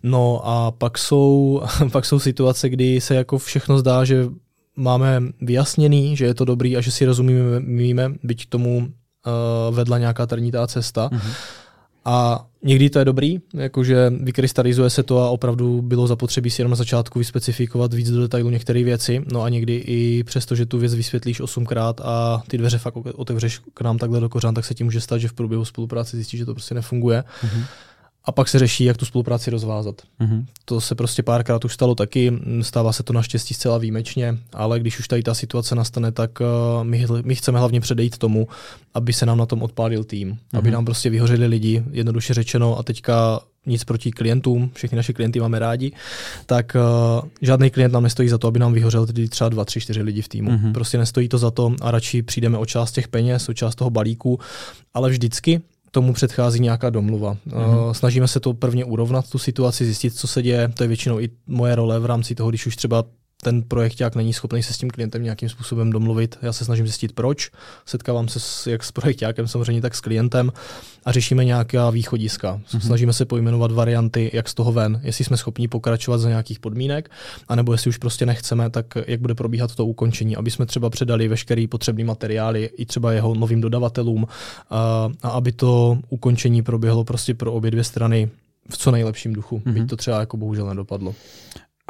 B: No a pak jsou, pak jsou situace, kdy se jako všechno zdá, že máme vyjasněný, že je to dobrý a že si rozumíme, byť k tomu uh, vedla nějaká trnitá cesta. Mm-hmm. A někdy to je dobrý, jakože vykrystalizuje se to a opravdu bylo zapotřebí si jenom na začátku vyspecifikovat víc do detailu některé věci. No a někdy i přesto, že tu věc vysvětlíš osmkrát a ty dveře fakt otevřeš k nám takhle do kořán, tak se ti může stát, že v průběhu spolupráce zjistíš, že to prostě nefunguje. Mm-hmm a pak se řeší, jak tu spolupráci rozvázat. Mm-hmm. To se prostě párkrát už stalo taky, stává se to naštěstí zcela výjimečně, ale když už tady ta situace nastane, tak uh, my, my chceme hlavně předejít tomu, aby se nám na tom odpálil tým, mm-hmm. aby nám prostě vyhořeli lidi, jednoduše řečeno, a teďka nic proti klientům, všechny naše klienty máme rádi, tak uh, žádný klient nám nestojí za to, aby nám vyhořel tedy třeba dva, tři, čtyři lidi v týmu. Mm-hmm. Prostě nestojí to za to a radši přijdeme o část těch peněz, o část toho balíku, ale vždycky tomu předchází nějaká domluva. Mm-hmm. Snažíme se to prvně urovnat, tu situaci, zjistit, co se děje. To je většinou i moje role v rámci toho, když už třeba ten projekt jak není schopný se s tím klientem nějakým způsobem domluvit. Já se snažím zjistit proč. Setkávám se s, jak s projektákem samozřejmě, tak s klientem a řešíme nějaká východiska. Mm-hmm. Snažíme se pojmenovat varianty, jak z toho ven, jestli jsme schopni pokračovat za nějakých podmínek, anebo jestli už prostě nechceme, tak jak bude probíhat to ukončení, aby jsme třeba předali veškerý potřebný materiály i třeba jeho novým dodavatelům a, a aby to ukončení proběhlo prostě pro obě dvě strany v co nejlepším duchu, mm-hmm. byť to třeba jako bohužel nedopadlo.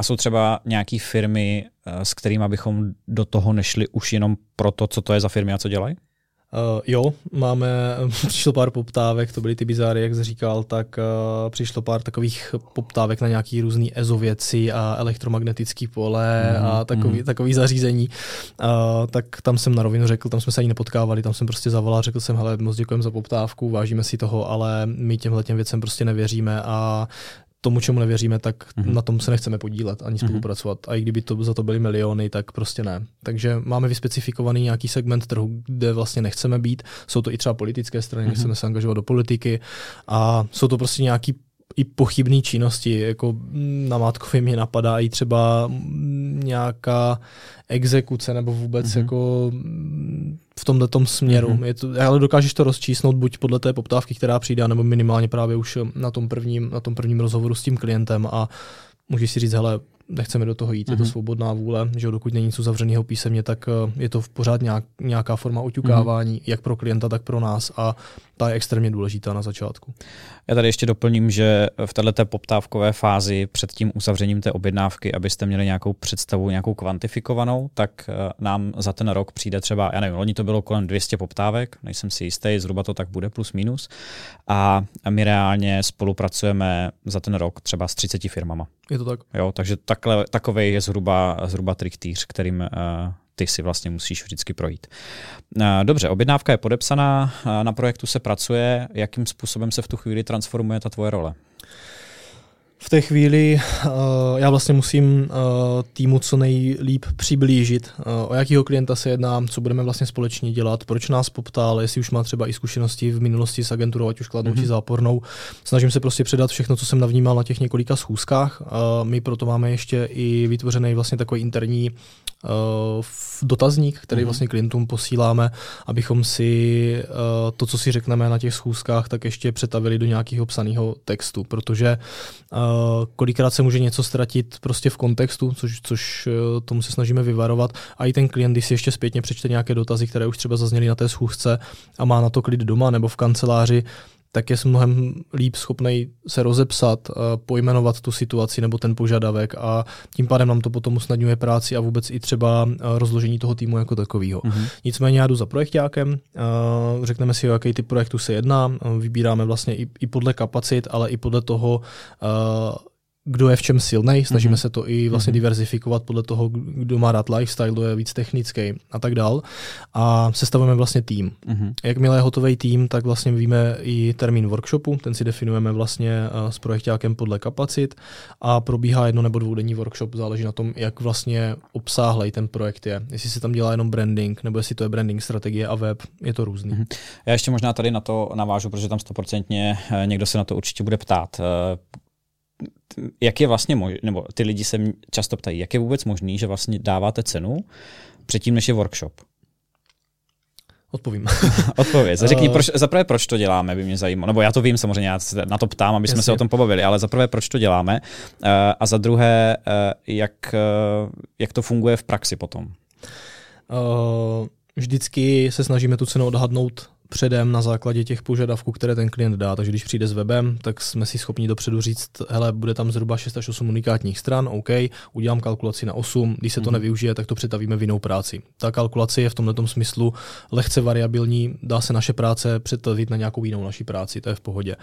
A: A jsou třeba nějaké firmy, eh, s kterými bychom do toho nešli už jenom proto, co to je za firmy a co dělají?
B: Uh, jo, máme, přišlo pár poptávek, to byly ty bizáry, jak jsi říkal, tak uh, přišlo pár takových poptávek na nějaký různý EZO věci a elektromagnetický pole mm, a takový, mm. takový zařízení. Uh, tak tam jsem na rovinu řekl, tam jsme se ani nepotkávali, tam jsem prostě zavolal, řekl jsem, hele, moc děkujeme za poptávku, vážíme si toho, ale my těmhle těm věcem prostě nevěříme a tomu, čemu nevěříme, tak mm-hmm. na tom se nechceme podílet ani mhm. spolupracovat. Mm-hmm. A i kdyby to za to byly miliony, tak prostě ne. Takže máme vyspecifikovaný nějaký segment trhu, kde vlastně nechceme být. Jsou to i třeba politické strany, mm-hmm. nechceme se angažovat do politiky a jsou to prostě nějaký i pochybné činnosti, jako na Mátkově mě napadá i třeba nějaká exekuce nebo vůbec mm-hmm. jako v tomhle směru. Mm-hmm. Je to, ale dokážeš to rozčísnout buď podle té poptávky, která přijde, nebo minimálně právě už na tom prvním, na tom prvním rozhovoru s tím klientem a můžeš si říct, hele, nechceme do toho jít, mm-hmm. je to mhm. svobodná vůle, že dokud není nic uzavřeného písemně, tak eh, je to v pořád nějak, nějaká forma oťukávání, mm-hmm. jak pro klienta, tak pro nás a ta je extrémně důležitá na začátku.
A: Já tady ještě doplním, že v této poptávkové fázi před tím uzavřením té objednávky, abyste měli nějakou představu, nějakou kvantifikovanou, tak eh, nám za ten rok přijde třeba, já nevím, loni to bylo kolem 200 poptávek, nejsem si jistý, zhruba to tak bude plus minus. A my reálně spolupracujeme za ten rok třeba s 30 firmama.
B: Je to tak.
A: Jo, takže takhle, takovej je zhruba, zhruba trichtýř, kterým uh, ty si vlastně musíš vždycky projít. Uh, dobře, objednávka je podepsaná, uh, na projektu se pracuje. Jakým způsobem se v tu chvíli transformuje ta tvoje role?
B: V té chvíli uh, já vlastně musím uh, týmu co nejlíp přiblížit, uh, o jakého klienta se jedná, co budeme vlastně společně dělat, proč nás poptal, jestli už má třeba i zkušenosti v minulosti s agenturou, ať už kladnou mm-hmm. či zápornou. Snažím se prostě předat všechno, co jsem navnímal na těch několika schůzkách. Uh, my proto máme ještě i vytvořený vlastně takový interní dotazník, který mm-hmm. vlastně klientům posíláme, abychom si uh, to, co si řekneme na těch schůzkách, tak ještě přetavili do nějakého psaného textu, protože uh, kolikrát se může něco ztratit prostě v kontextu, což, což uh, tomu se snažíme vyvarovat. A i ten klient, když si ještě zpětně přečte nějaké dotazy, které už třeba zazněly na té schůzce a má na to klid doma nebo v kanceláři, tak je mnohem líp schopný se rozepsat, pojmenovat tu situaci nebo ten požadavek a tím pádem nám to potom usnadňuje práci a vůbec i třeba rozložení toho týmu jako takového. Mm-hmm. Nicméně já jdu za projektákem, řekneme si, o jaký typ projektu se jedná, vybíráme vlastně i, i podle kapacit, ale i podle toho, kdo je v čem silný, snažíme mm-hmm. se to i vlastně mm-hmm. diverzifikovat podle toho, kdo má rád lifestyle, kdo je víc technický a tak dál. A sestavujeme vlastně tým. Mm-hmm. Jakmile je hotový tým, tak vlastně víme i termín workshopu, ten si definujeme vlastně uh, s projektákem podle kapacit a probíhá jedno nebo dvoudenní workshop, záleží na tom, jak vlastně obsáhlej ten projekt je. Jestli se tam dělá jenom branding, nebo jestli to je branding strategie a web, je to různý. Mm-hmm.
A: Já ještě možná tady na to navážu, protože tam stoprocentně eh, někdo se na to určitě bude ptát eh, jak je vlastně možné, nebo ty lidi se často ptají, jak je vůbec možný, že vlastně dáváte cenu předtím, než je workshop?
B: Odpovím.
A: Odpověď. Řekni, uh, proč, zaprvé proč to děláme, by mě zajímalo. Nebo já to vím samozřejmě, já se na to ptám, aby jsme jasně. se o tom pobavili, ale zaprvé proč to děláme uh, a za druhé, uh, jak, jak to funguje v praxi potom.
B: Vždycky se snažíme tu cenu odhadnout předem na základě těch požadavků, které ten klient dá. Takže když přijde s webem, tak jsme si schopni dopředu říct, hele, bude tam zhruba 6 až 8 unikátních stran, OK, udělám kalkulaci na 8, když se to mm. nevyužije, tak to přetavíme v jinou práci. Ta kalkulace je v tomto smyslu lehce variabilní, dá se naše práce přetavit na nějakou jinou naší práci, to je v pohodě.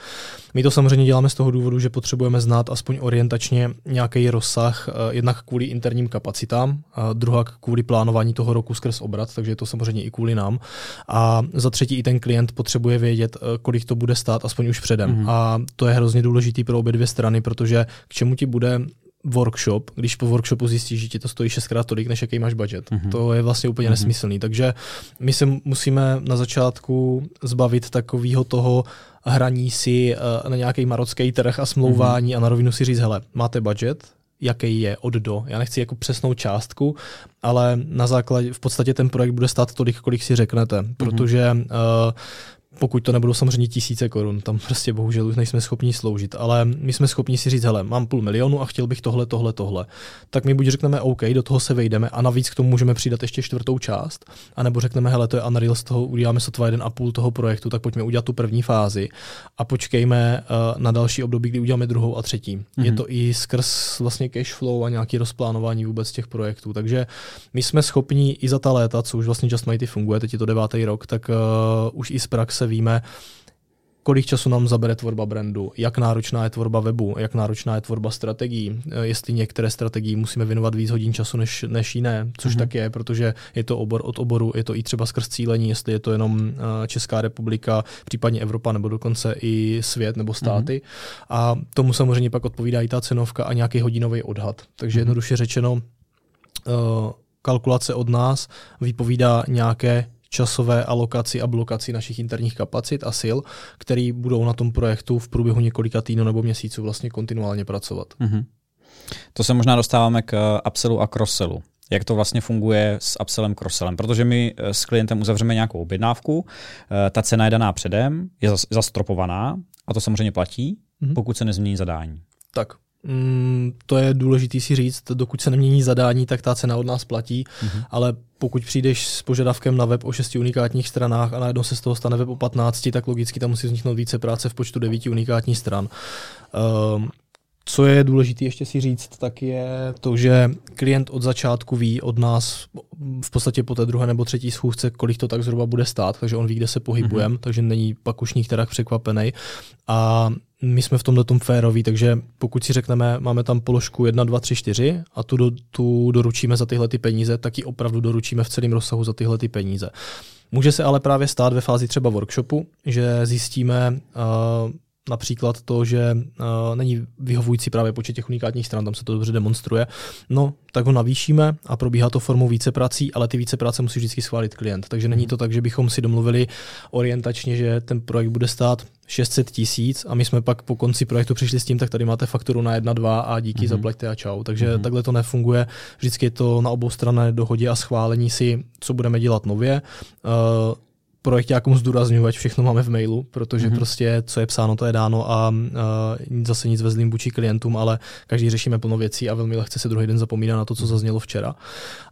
B: My to samozřejmě děláme z toho důvodu, že potřebujeme znát aspoň orientačně nějaký rozsah, eh, jednak kvůli interním kapacitám, a druhá kvůli plánování toho roku skrz obrat, takže je to samozřejmě i kvůli nám. A za třetí i ten ten klient potřebuje vědět, eh, kolik to bude stát, aspoň už předem. Mm-hmm. A to je hrozně důležitý pro obě dvě strany, protože k čemu ti bude workshop, když po workshopu zjistíš, že ti to stojí šestkrát tolik, než jaký máš budget. Mm-hmm. To je vlastně úplně mm-hmm. nesmyslný. Takže my se musíme na začátku zbavit takového toho hraní si uh, na nějaký marocký trh a smlouvání mm-hmm. a na rovinu si říct, hele, máte budget, jaký je od do. Já nechci jako přesnou částku, ale na základě, v podstatě ten projekt bude stát tolik, kolik si řeknete, mm-hmm. protože uh, pokud to nebudou samozřejmě tisíce korun, tam prostě bohužel už nejsme schopni sloužit, ale my jsme schopni si říct, hele, mám půl milionu a chtěl bych tohle, tohle, tohle. Tak my buď řekneme OK, do toho se vejdeme a navíc k tomu můžeme přidat ještě čtvrtou část, anebo řekneme, hele, to je Unreal, z toho uděláme sotva jeden a půl toho projektu, tak pojďme udělat tu první fázi a počkejme uh, na další období, kdy uděláme druhou a třetí. Mm-hmm. Je to i skrz vlastně cash flow a nějaký rozplánování vůbec těch projektů. Takže my jsme schopni i za ta léta, co už vlastně Just Mighty funguje, teď je to devátý rok, tak uh, už i z praxe víme, kolik času nám zabere tvorba brandu, jak náročná je tvorba webu, jak náročná je tvorba strategií, eh, jestli některé strategii musíme věnovat víc hodin času než, než jiné, což mm-hmm. tak je, protože je to obor od oboru, je to i třeba skrz cílení, jestli je to jenom eh, Česká republika, případně Evropa nebo dokonce i svět nebo státy. Mm-hmm. A tomu samozřejmě pak odpovídá i ta cenovka a nějaký hodinový odhad. Takže mm-hmm. jednoduše řečeno, uh, kalkulace od nás vypovídá nějaké časové alokaci a blokaci našich interních kapacit a sil, který budou na tom projektu v průběhu několika týdnů nebo měsíců vlastně kontinuálně pracovat. Mm-hmm.
A: To se možná dostáváme k upsellu a crossellu. Jak to vlastně funguje s upsellem, crosselem? Protože my eh, s klientem uzavřeme nějakou objednávku, eh, ta cena je daná předem, je zastropovaná a to samozřejmě platí, mm-hmm. pokud se nezmění zadání.
B: Tak, Mm, to je důležité si říct, dokud se nemění zadání, tak ta cena od nás platí, mm-hmm. ale pokud přijdeš s požadavkem na web o 6 unikátních stranách a najednou se z toho stane web o 15, tak logicky tam musí vzniknout více práce v počtu 9 unikátních stran. Um, co je důležité ještě si říct, tak je to, že klient od začátku ví od nás v podstatě po té druhé nebo třetí schůzce, kolik to tak zhruba bude stát, takže on ví, kde se pohybujeme, mm-hmm. takže není pak už nikterak překvapený. A my jsme v tomhle tom féroví, takže pokud si řekneme, máme tam položku 1, 2, 3, 4 a tu, do, tu doručíme za tyhle ty peníze, tak ji opravdu doručíme v celém rozsahu za tyhle ty peníze. Může se ale právě stát ve fázi třeba workshopu, že zjistíme, uh, například to, že uh, není vyhovující právě počet těch unikátních stran, tam se to dobře demonstruje, no tak ho navýšíme a probíhá to formou více prací, ale ty více práce musí vždycky schválit klient. Takže není to tak, že bychom si domluvili orientačně, že ten projekt bude stát 600 tisíc a my jsme pak po konci projektu přišli s tím, tak tady máte fakturu na 1, 2 a díky, mm-hmm. zaplaťte a čau. Takže mm-hmm. takhle to nefunguje. Vždycky je to na obou stranách dohodě a schválení si, co budeme dělat nově. Uh, projektákům zdůraznuju, ať všechno máme v mailu, protože mm-hmm. prostě co je psáno, to je dáno a uh, zase nic ve zlým vůči klientům, ale každý řešíme plno věcí a velmi lehce se druhý den zapomíná na to, co zaznělo včera.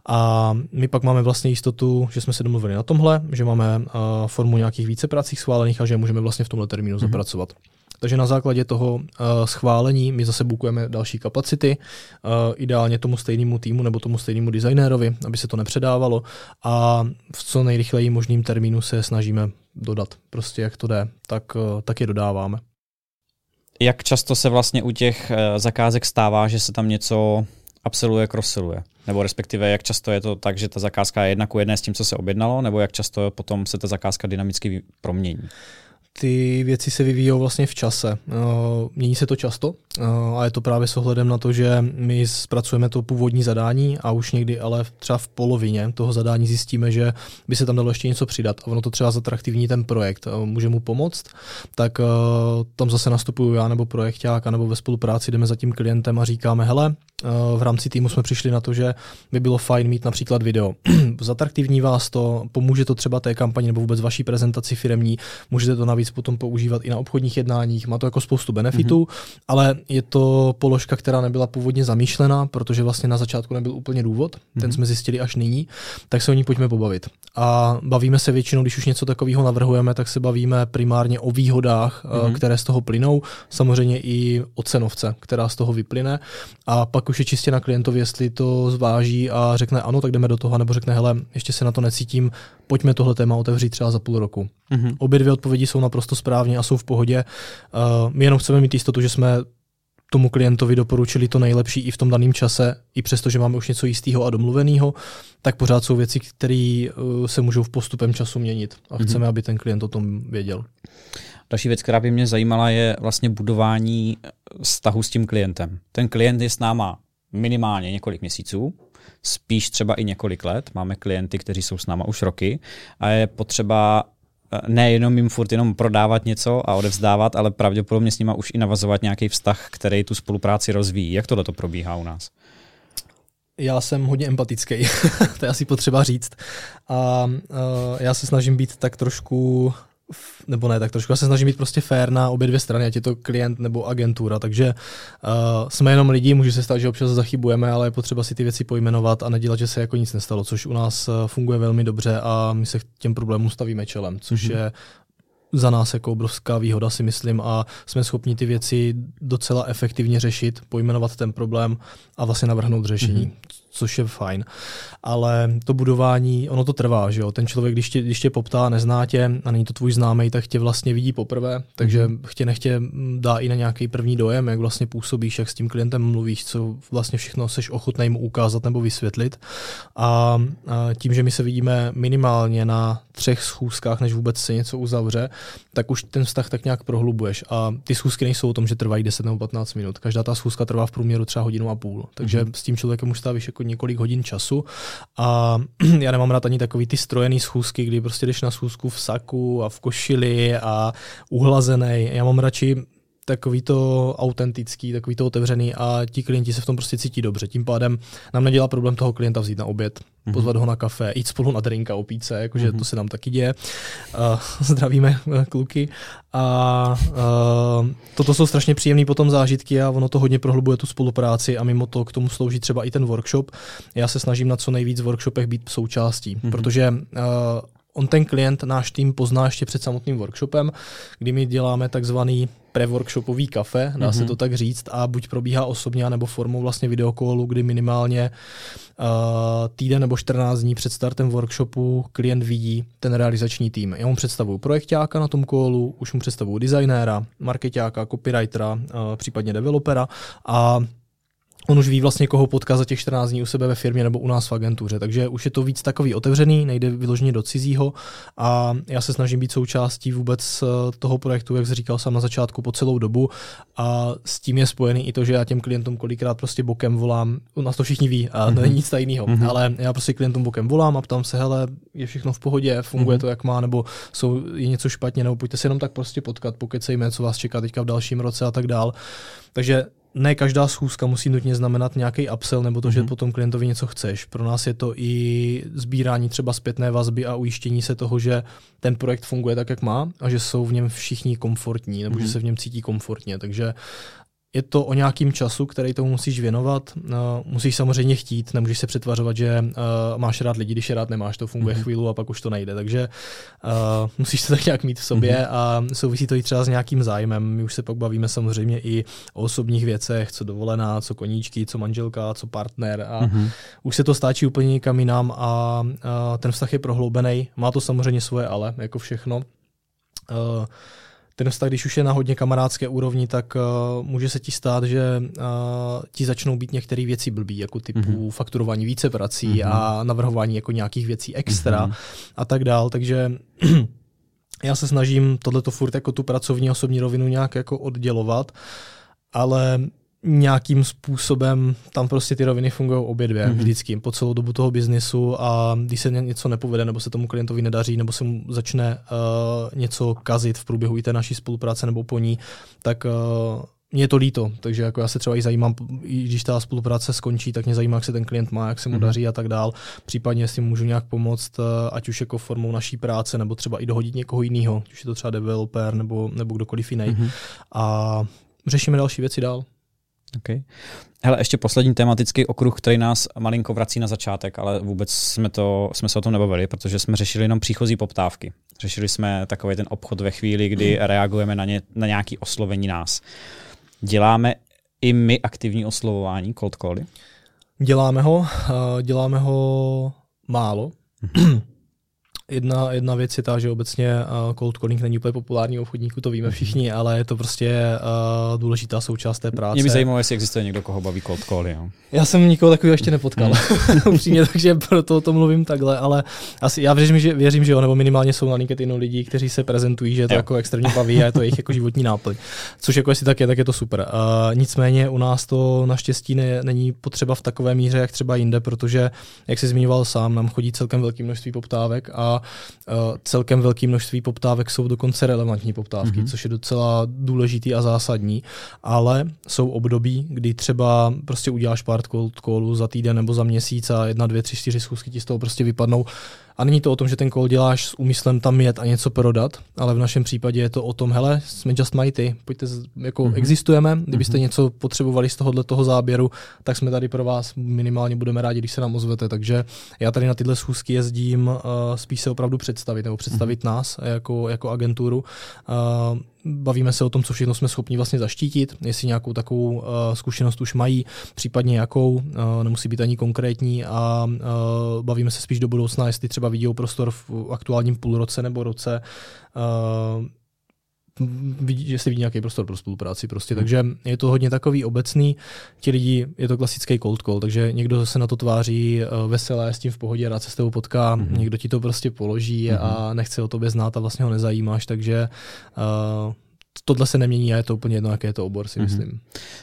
B: A my pak máme vlastně jistotu, že jsme se domluvili na tomhle, že máme uh, formu nějakých více pracích schválených a že můžeme vlastně v tomhle termínu mm-hmm. zapracovat. Takže na základě toho uh, schválení my zase bukujeme další kapacity, uh, ideálně tomu stejnému týmu nebo tomu stejnému designérovi, aby se to nepředávalo a v co nejrychleji možným termínu se snažíme dodat. Prostě jak to jde, tak, uh, tak je dodáváme.
A: Jak často se vlastně u těch zakázek stává, že se tam něco upselluje, crosseluje? Nebo respektive jak často je to tak, že ta zakázka je jedna ku jedné s tím, co se objednalo, nebo jak často potom se ta zakázka dynamicky promění?
B: Ty věci se vyvíjí vlastně v čase. Eh, mění se to často eh, a je to právě s ohledem na to, že my zpracujeme to původní zadání a už někdy ale třeba v polovině toho zadání zjistíme, že by se tam dalo ještě něco přidat a ono to třeba zatraktivní ten projekt, eh, může mu pomoct, tak tam zase nastupuju já nebo projekták, nebo ve spolupráci jdeme za tím klientem a říkáme, hele, v rámci týmu jsme přišli na to, že by bylo fajn mít například video. Zatraktivní vás to, pomůže to třeba té kampani nebo vůbec vaší prezentaci firemní, můžete to navíc potom používat i na obchodních jednáních, má to jako spoustu benefitů, mm-hmm. ale je to položka, která nebyla původně zamýšlená, protože vlastně na začátku nebyl úplně důvod, mm-hmm. ten jsme zjistili až nyní, tak se o ní pojďme pobavit. A bavíme se většinou, když už něco takového navrhujeme, tak se bavíme primárně o výhodách, mm-hmm. které z toho plynou, samozřejmě i o cenovce, která z toho vyplyne a pak už je čistě na klientovi, jestli to zváží a řekne ano, tak jdeme do toho, nebo řekne hele, ještě se na to necítím, pojďme tohle téma otevřít třeba za půl roku. Mm-hmm. Obě dvě odpovědi jsou naprosto správně a jsou v pohodě. Uh, my jenom chceme mít jistotu, že jsme tomu klientovi doporučili to nejlepší i v tom daném čase, i přesto, že máme už něco jistého a domluveného, tak pořád jsou věci, které uh, se můžou v postupem času měnit a mm-hmm. chceme, aby ten klient o tom věděl.
A: Další věc, která by mě zajímala, je vlastně budování vztahu s tím klientem. Ten klient je s náma minimálně několik měsíců, spíš třeba i několik let. Máme klienty, kteří jsou s náma už roky a je potřeba eh, nejenom jim furt jenom prodávat něco a odevzdávat, ale pravděpodobně s nima už i navazovat nějaký vztah, který tu spolupráci rozvíjí. Jak tohle to probíhá u nás?
B: Já jsem hodně empatický, to je asi potřeba říct. A uh, já se snažím být tak trošku nebo ne, tak trošku já se snažím být prostě fair na obě dvě strany, ať je to klient nebo agentura, takže uh, jsme jenom lidi, může se stát, že občas zachybujeme, ale je potřeba si ty věci pojmenovat a nedělat, že se jako nic nestalo, což u nás uh, funguje velmi dobře a my se k těm problémům stavíme čelem, což mm-hmm. je za nás jako obrovská výhoda si myslím a jsme schopni ty věci docela efektivně řešit, pojmenovat ten problém a vlastně navrhnout řešení, mm-hmm což je fajn. Ale to budování, ono to trvá, že jo. Ten člověk, když tě, když tě poptá, nezná tě a není to tvůj známý, tak tě vlastně vidí poprvé, takže mm. chtě nechtě dá i na nějaký první dojem, jak vlastně působíš, jak s tím klientem mluvíš, co vlastně všechno seš ochotný mu ukázat nebo vysvětlit. A, a tím, že my se vidíme minimálně na třech schůzkách, než vůbec se něco uzavře, tak už ten vztah tak nějak prohlubuješ. A ty schůzky nejsou o tom, že trvají 10 nebo 15 minut. Každá ta schůzka trvá v průměru třeba hodinu a půl. Takže mm-hmm. s tím člověkem už stávíš jako několik hodin času. A já nemám rád ani takový ty strojený schůzky, kdy prostě jdeš na schůzku v saku a v košili a uhlazený. Já mám radši takový to autentický, takový to otevřený a ti klienti se v tom prostě cítí dobře. Tím pádem nám nedělá problém toho klienta vzít na oběd, mm-hmm. pozvat ho na kafe, jít spolu na drinka, opít se, jakože mm-hmm. to se nám taky děje. Uh, zdravíme uh, kluky. A uh, toto jsou strašně příjemné potom zážitky a ono to hodně prohlubuje tu spolupráci a mimo to k tomu slouží třeba i ten workshop. Já se snažím na co nejvíc workshopech být součástí, mm-hmm. protože uh, on ten klient, náš tým pozná ještě před samotným workshopem, kdy my děláme takzvaný pre-workshopový kafe, dá mm-hmm. se mhm. to tak říct, a buď probíhá osobně, nebo formou vlastně videokolu, kdy minimálně uh, týden nebo 14 dní před startem workshopu klient vidí ten realizační tým. Já mu představuju projektáka na tom kolu, už mu představuju designéra, marketáka, copywritera, uh, případně developera a on už ví vlastně, koho potká za těch 14 dní u sebe ve firmě nebo u nás v agentuře. Takže už je to víc takový otevřený, nejde vyloženě do cizího a já se snažím být součástí vůbec eh, toho projektu, jak jsi říkal sám na začátku, po celou dobu a s tím je spojený i to, že já těm klientům kolikrát prostě bokem volám, u nás to všichni ví a to není nic tajného, mm-hmm. ale já prostě klientům bokem volám a ptám se, hele, je všechno v pohodě, funguje mm-hmm. to, jak má, nebo jsou, je něco špatně, nebo pojďte se jenom tak prostě potkat, pokecejme, co vás čeká teďka v dalším roce a tak dál. Takže ne každá schůzka musí nutně znamenat nějaký upsell nebo to, mm-hmm. že mhm. potom klientovi něco chceš. Pro nás je to i sbírání třeba zpětné vazby a ujištění se toho, že ten projekt funguje tak, jak má a že jsou v něm všichni komfortní nebo mm-hmm. že mhm. se v něm cítí komfortně. Takže je to o nějakým času, který tomu musíš věnovat. Uh, musíš samozřejmě chtít, nemůžeš se přetvařovat, že uh, máš rád lidi, když je rád nemáš, to funguje mm-hmm. chvíli a pak už to nejde. Takže uh, musíš to tak nějak mít v sobě mm-hmm. a souvisí to i třeba s nějakým zájmem. My už se pak bavíme samozřejmě i o osobních věcech, co dovolená, co koníčky, co manželka, co partner a mm-hmm. už se to stáčí úplně někam jinam a uh, ten vztah je prohloubený. Má to samozřejmě svoje ale, jako všechno. Uh, ten vztah, když už je na hodně kamarádské úrovni, tak uh, může se ti stát, že uh, ti začnou být některé věci blbý, jako typu mm-hmm. fakturování více prací mm-hmm. a navrhování jako nějakých věcí extra mm-hmm. a tak dál. Takže já se snažím tohleto furt jako tu pracovní osobní rovinu nějak jako oddělovat, ale nějakým způsobem tam prostě ty roviny fungují obě dvě mm-hmm. vždycky po celou dobu toho biznisu a když se něco nepovede nebo se tomu klientovi nedaří nebo se mu začne uh, něco kazit v průběhu i té naší spolupráce nebo po ní, tak uh, mě je to líto, takže jako já se třeba i zajímám, i když ta spolupráce skončí, tak mě zajímá, jak se ten klient má, jak se mu mm-hmm. daří a tak dál. Případně, jestli můžu nějak pomoct, eh, ať už jako formou naší práce, nebo třeba i dohodit někoho jiného, už je to třeba developer nebo, nebo kdokoliv jiný. Mm-hmm. A řešíme další věci dál.
A: Okay. Hele, ještě poslední tematický okruh, který nás malinko vrací na začátek, ale vůbec jsme, to, jsme se o tom nebavili, protože jsme řešili jenom příchozí poptávky. Řešili jsme takový ten obchod ve chvíli, kdy hmm. reagujeme na, ně, na nějaké oslovení nás. Děláme i my aktivní oslovování cold cally?
B: Děláme ho, eh, děláme ho málo. Jedna, jedna věc je ta, že obecně uh, cold calling není úplně populární obchodníku, to víme všichni, ale je to prostě uh, důležitá součást té práce.
A: Mě by zajímalo, jestli existuje někdo, koho baví cold call. Jo.
B: Já jsem nikoho takového ještě nepotkal, hmm. upřímně, takže proto o tom mluvím takhle, ale asi já věřím, že, věřím, že jo, nebo minimálně jsou na LinkedInu lidi, kteří se prezentují, že to jo. jako extrémně baví a je to jejich jako životní náplň. Což jako jestli tak je, tak je to super. Uh, nicméně u nás to naštěstí ne, není potřeba v takové míře, jak třeba jinde, protože, jak jsi zmiňoval sám, nám chodí celkem velké množství poptávek a uh, celkem velké množství poptávek jsou dokonce relevantní poptávky, mm-hmm. což je docela důležitý a zásadní, ale jsou období, kdy třeba prostě uděláš pár cold callů za týden nebo za měsíc a jedna, dvě, tři, čtyři schůzky ti z toho prostě vypadnou a není to o tom, že ten call děláš s úmyslem tam jet a něco prodat, ale v našem případě je to o tom, hele, jsme Just Mighty, pojďte, jako mm-hmm. existujeme, kdybyste mm-hmm. něco potřebovali z tohohle toho záběru, tak jsme tady pro vás, minimálně budeme rádi, když se nám ozvete. Takže já tady na tyhle schůzky jezdím uh, spíš se opravdu představit, nebo představit mm-hmm. nás jako, jako agenturu. Uh, bavíme se o tom, co všechno jsme schopni vlastně zaštítit, jestli nějakou takovou uh, zkušenost už mají, případně jakou, uh, nemusí být ani konkrétní a uh, bavíme se spíš do budoucna, jestli třeba vidí prostor v aktuálním půlroce nebo roce, uh, vidí, že si vidí nějaký prostor pro spolupráci prostě, hmm. takže je to hodně takový obecný, ti lidi, je to klasický cold call, takže někdo se na to tváří uh, veselé, s tím v pohodě, rád se s tebou potká, hmm. někdo ti to prostě položí hmm. a nechce o tobě znát a vlastně ho nezajímáš, takže uh, tohle se nemění a je to úplně jedno, jaký je to obor, si mm-hmm. myslím.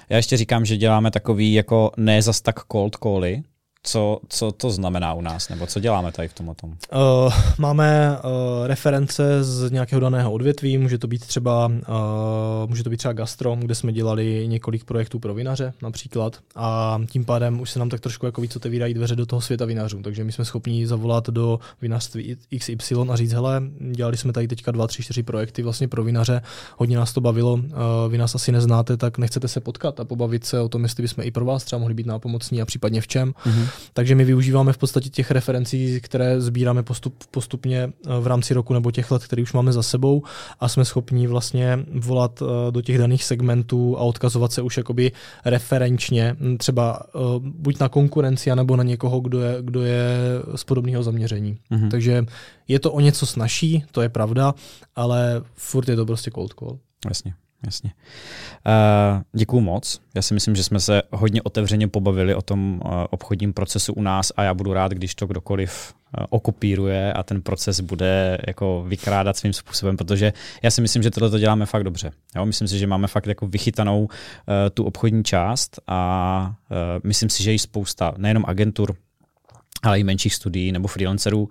A: Já ještě říkám, že děláme takový jako ne zas tak cold cally, co, co to znamená u nás, nebo co děláme tady v tom tom?
B: Uh, máme uh, reference z nějakého daného odvětví, může to být třeba uh, může to být třeba gastro, kde jsme dělali několik projektů pro vinaře například a tím pádem už se nám tak trošku jako víc otevírají dveře do toho světa vinařů, takže my jsme schopni zavolat do vinařství XY a říct, hele, dělali jsme tady teďka dva, tři, čtyři projekty vlastně pro vinaře, hodně nás to bavilo, uh, vy nás asi neznáte, tak nechcete se potkat a pobavit se o tom, jestli bychom i pro vás třeba mohli být nápomocní a případně v čem. Mm-hmm. Takže my využíváme v podstatě těch referencí, které sbíráme postup, postupně eh, v rámci roku nebo těch let, které už máme za sebou a jsme schopni vlastně volat eh, do těch daných segmentů a odkazovat se už jakoby referenčně, hm, třeba eh, buď na konkurenci, nebo na někoho, kdo je, kdo je z podobného zaměření. Mm-hmm. Takže je to o něco snažší, to je pravda, ale furt je to prostě cold call.
A: Jasně. Jasně. Uh, děkuju moc. Já si myslím, že jsme se hodně otevřeně pobavili o tom uh, obchodním procesu u nás a já budu rád, když to kdokoliv uh, okopíruje a ten proces bude jako vykrádat svým způsobem, protože já si myslím, že tohle to děláme fakt dobře. Jo? Myslím si, že máme fakt jako vychytanou uh, tu obchodní část a uh, myslím si, že i spousta, nejenom agentur, ale i menších studií nebo freelancerů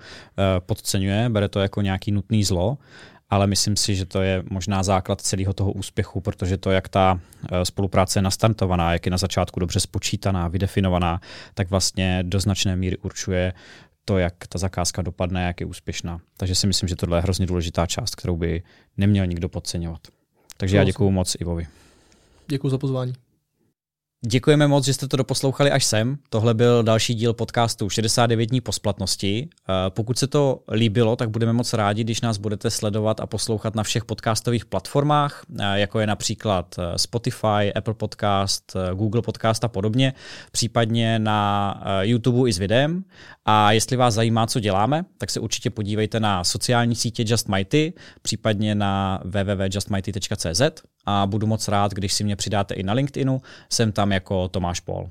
A: podceňuje, bere to jako nějaký nutný zlo ale myslím si, že to je možná základ celého toho úspěchu, protože to, jak ta eh, spolupráce je nastartovaná, jak je na začátku dobře spočítaná, vydefinovaná, tak vlastně do značné míry určuje to, jak ta zakázka dopadne, jak je úspěšná. Takže si myslím, že tohle je hrozně důležitá část, kterou by neměl nikdo podceňovat. Takže já děkuji moc Ivovi.
B: Děkuji za pozvání.
A: Děkujeme moc, že jste to doposlouchali až sem. Tohle byl další díl podcastu 69 dní po splatnosti. Eh, pokud se to líbilo, tak budeme moc rádi, když nás budete sledovat a poslouchat na všech podcastových platformách, eh, jako je například eh, Spotify, Apple Podcast, Google Podcast a podobně, případně na YouTube i s videem. A jestli vás zajímá, co děláme, tak se určitě podívejte na sociální sítě Just Mighty, případně na www.justmighty.cz a budu moc rád, když si mě přidáte i na LinkedInu, jsem tam jako Tomáš Pol.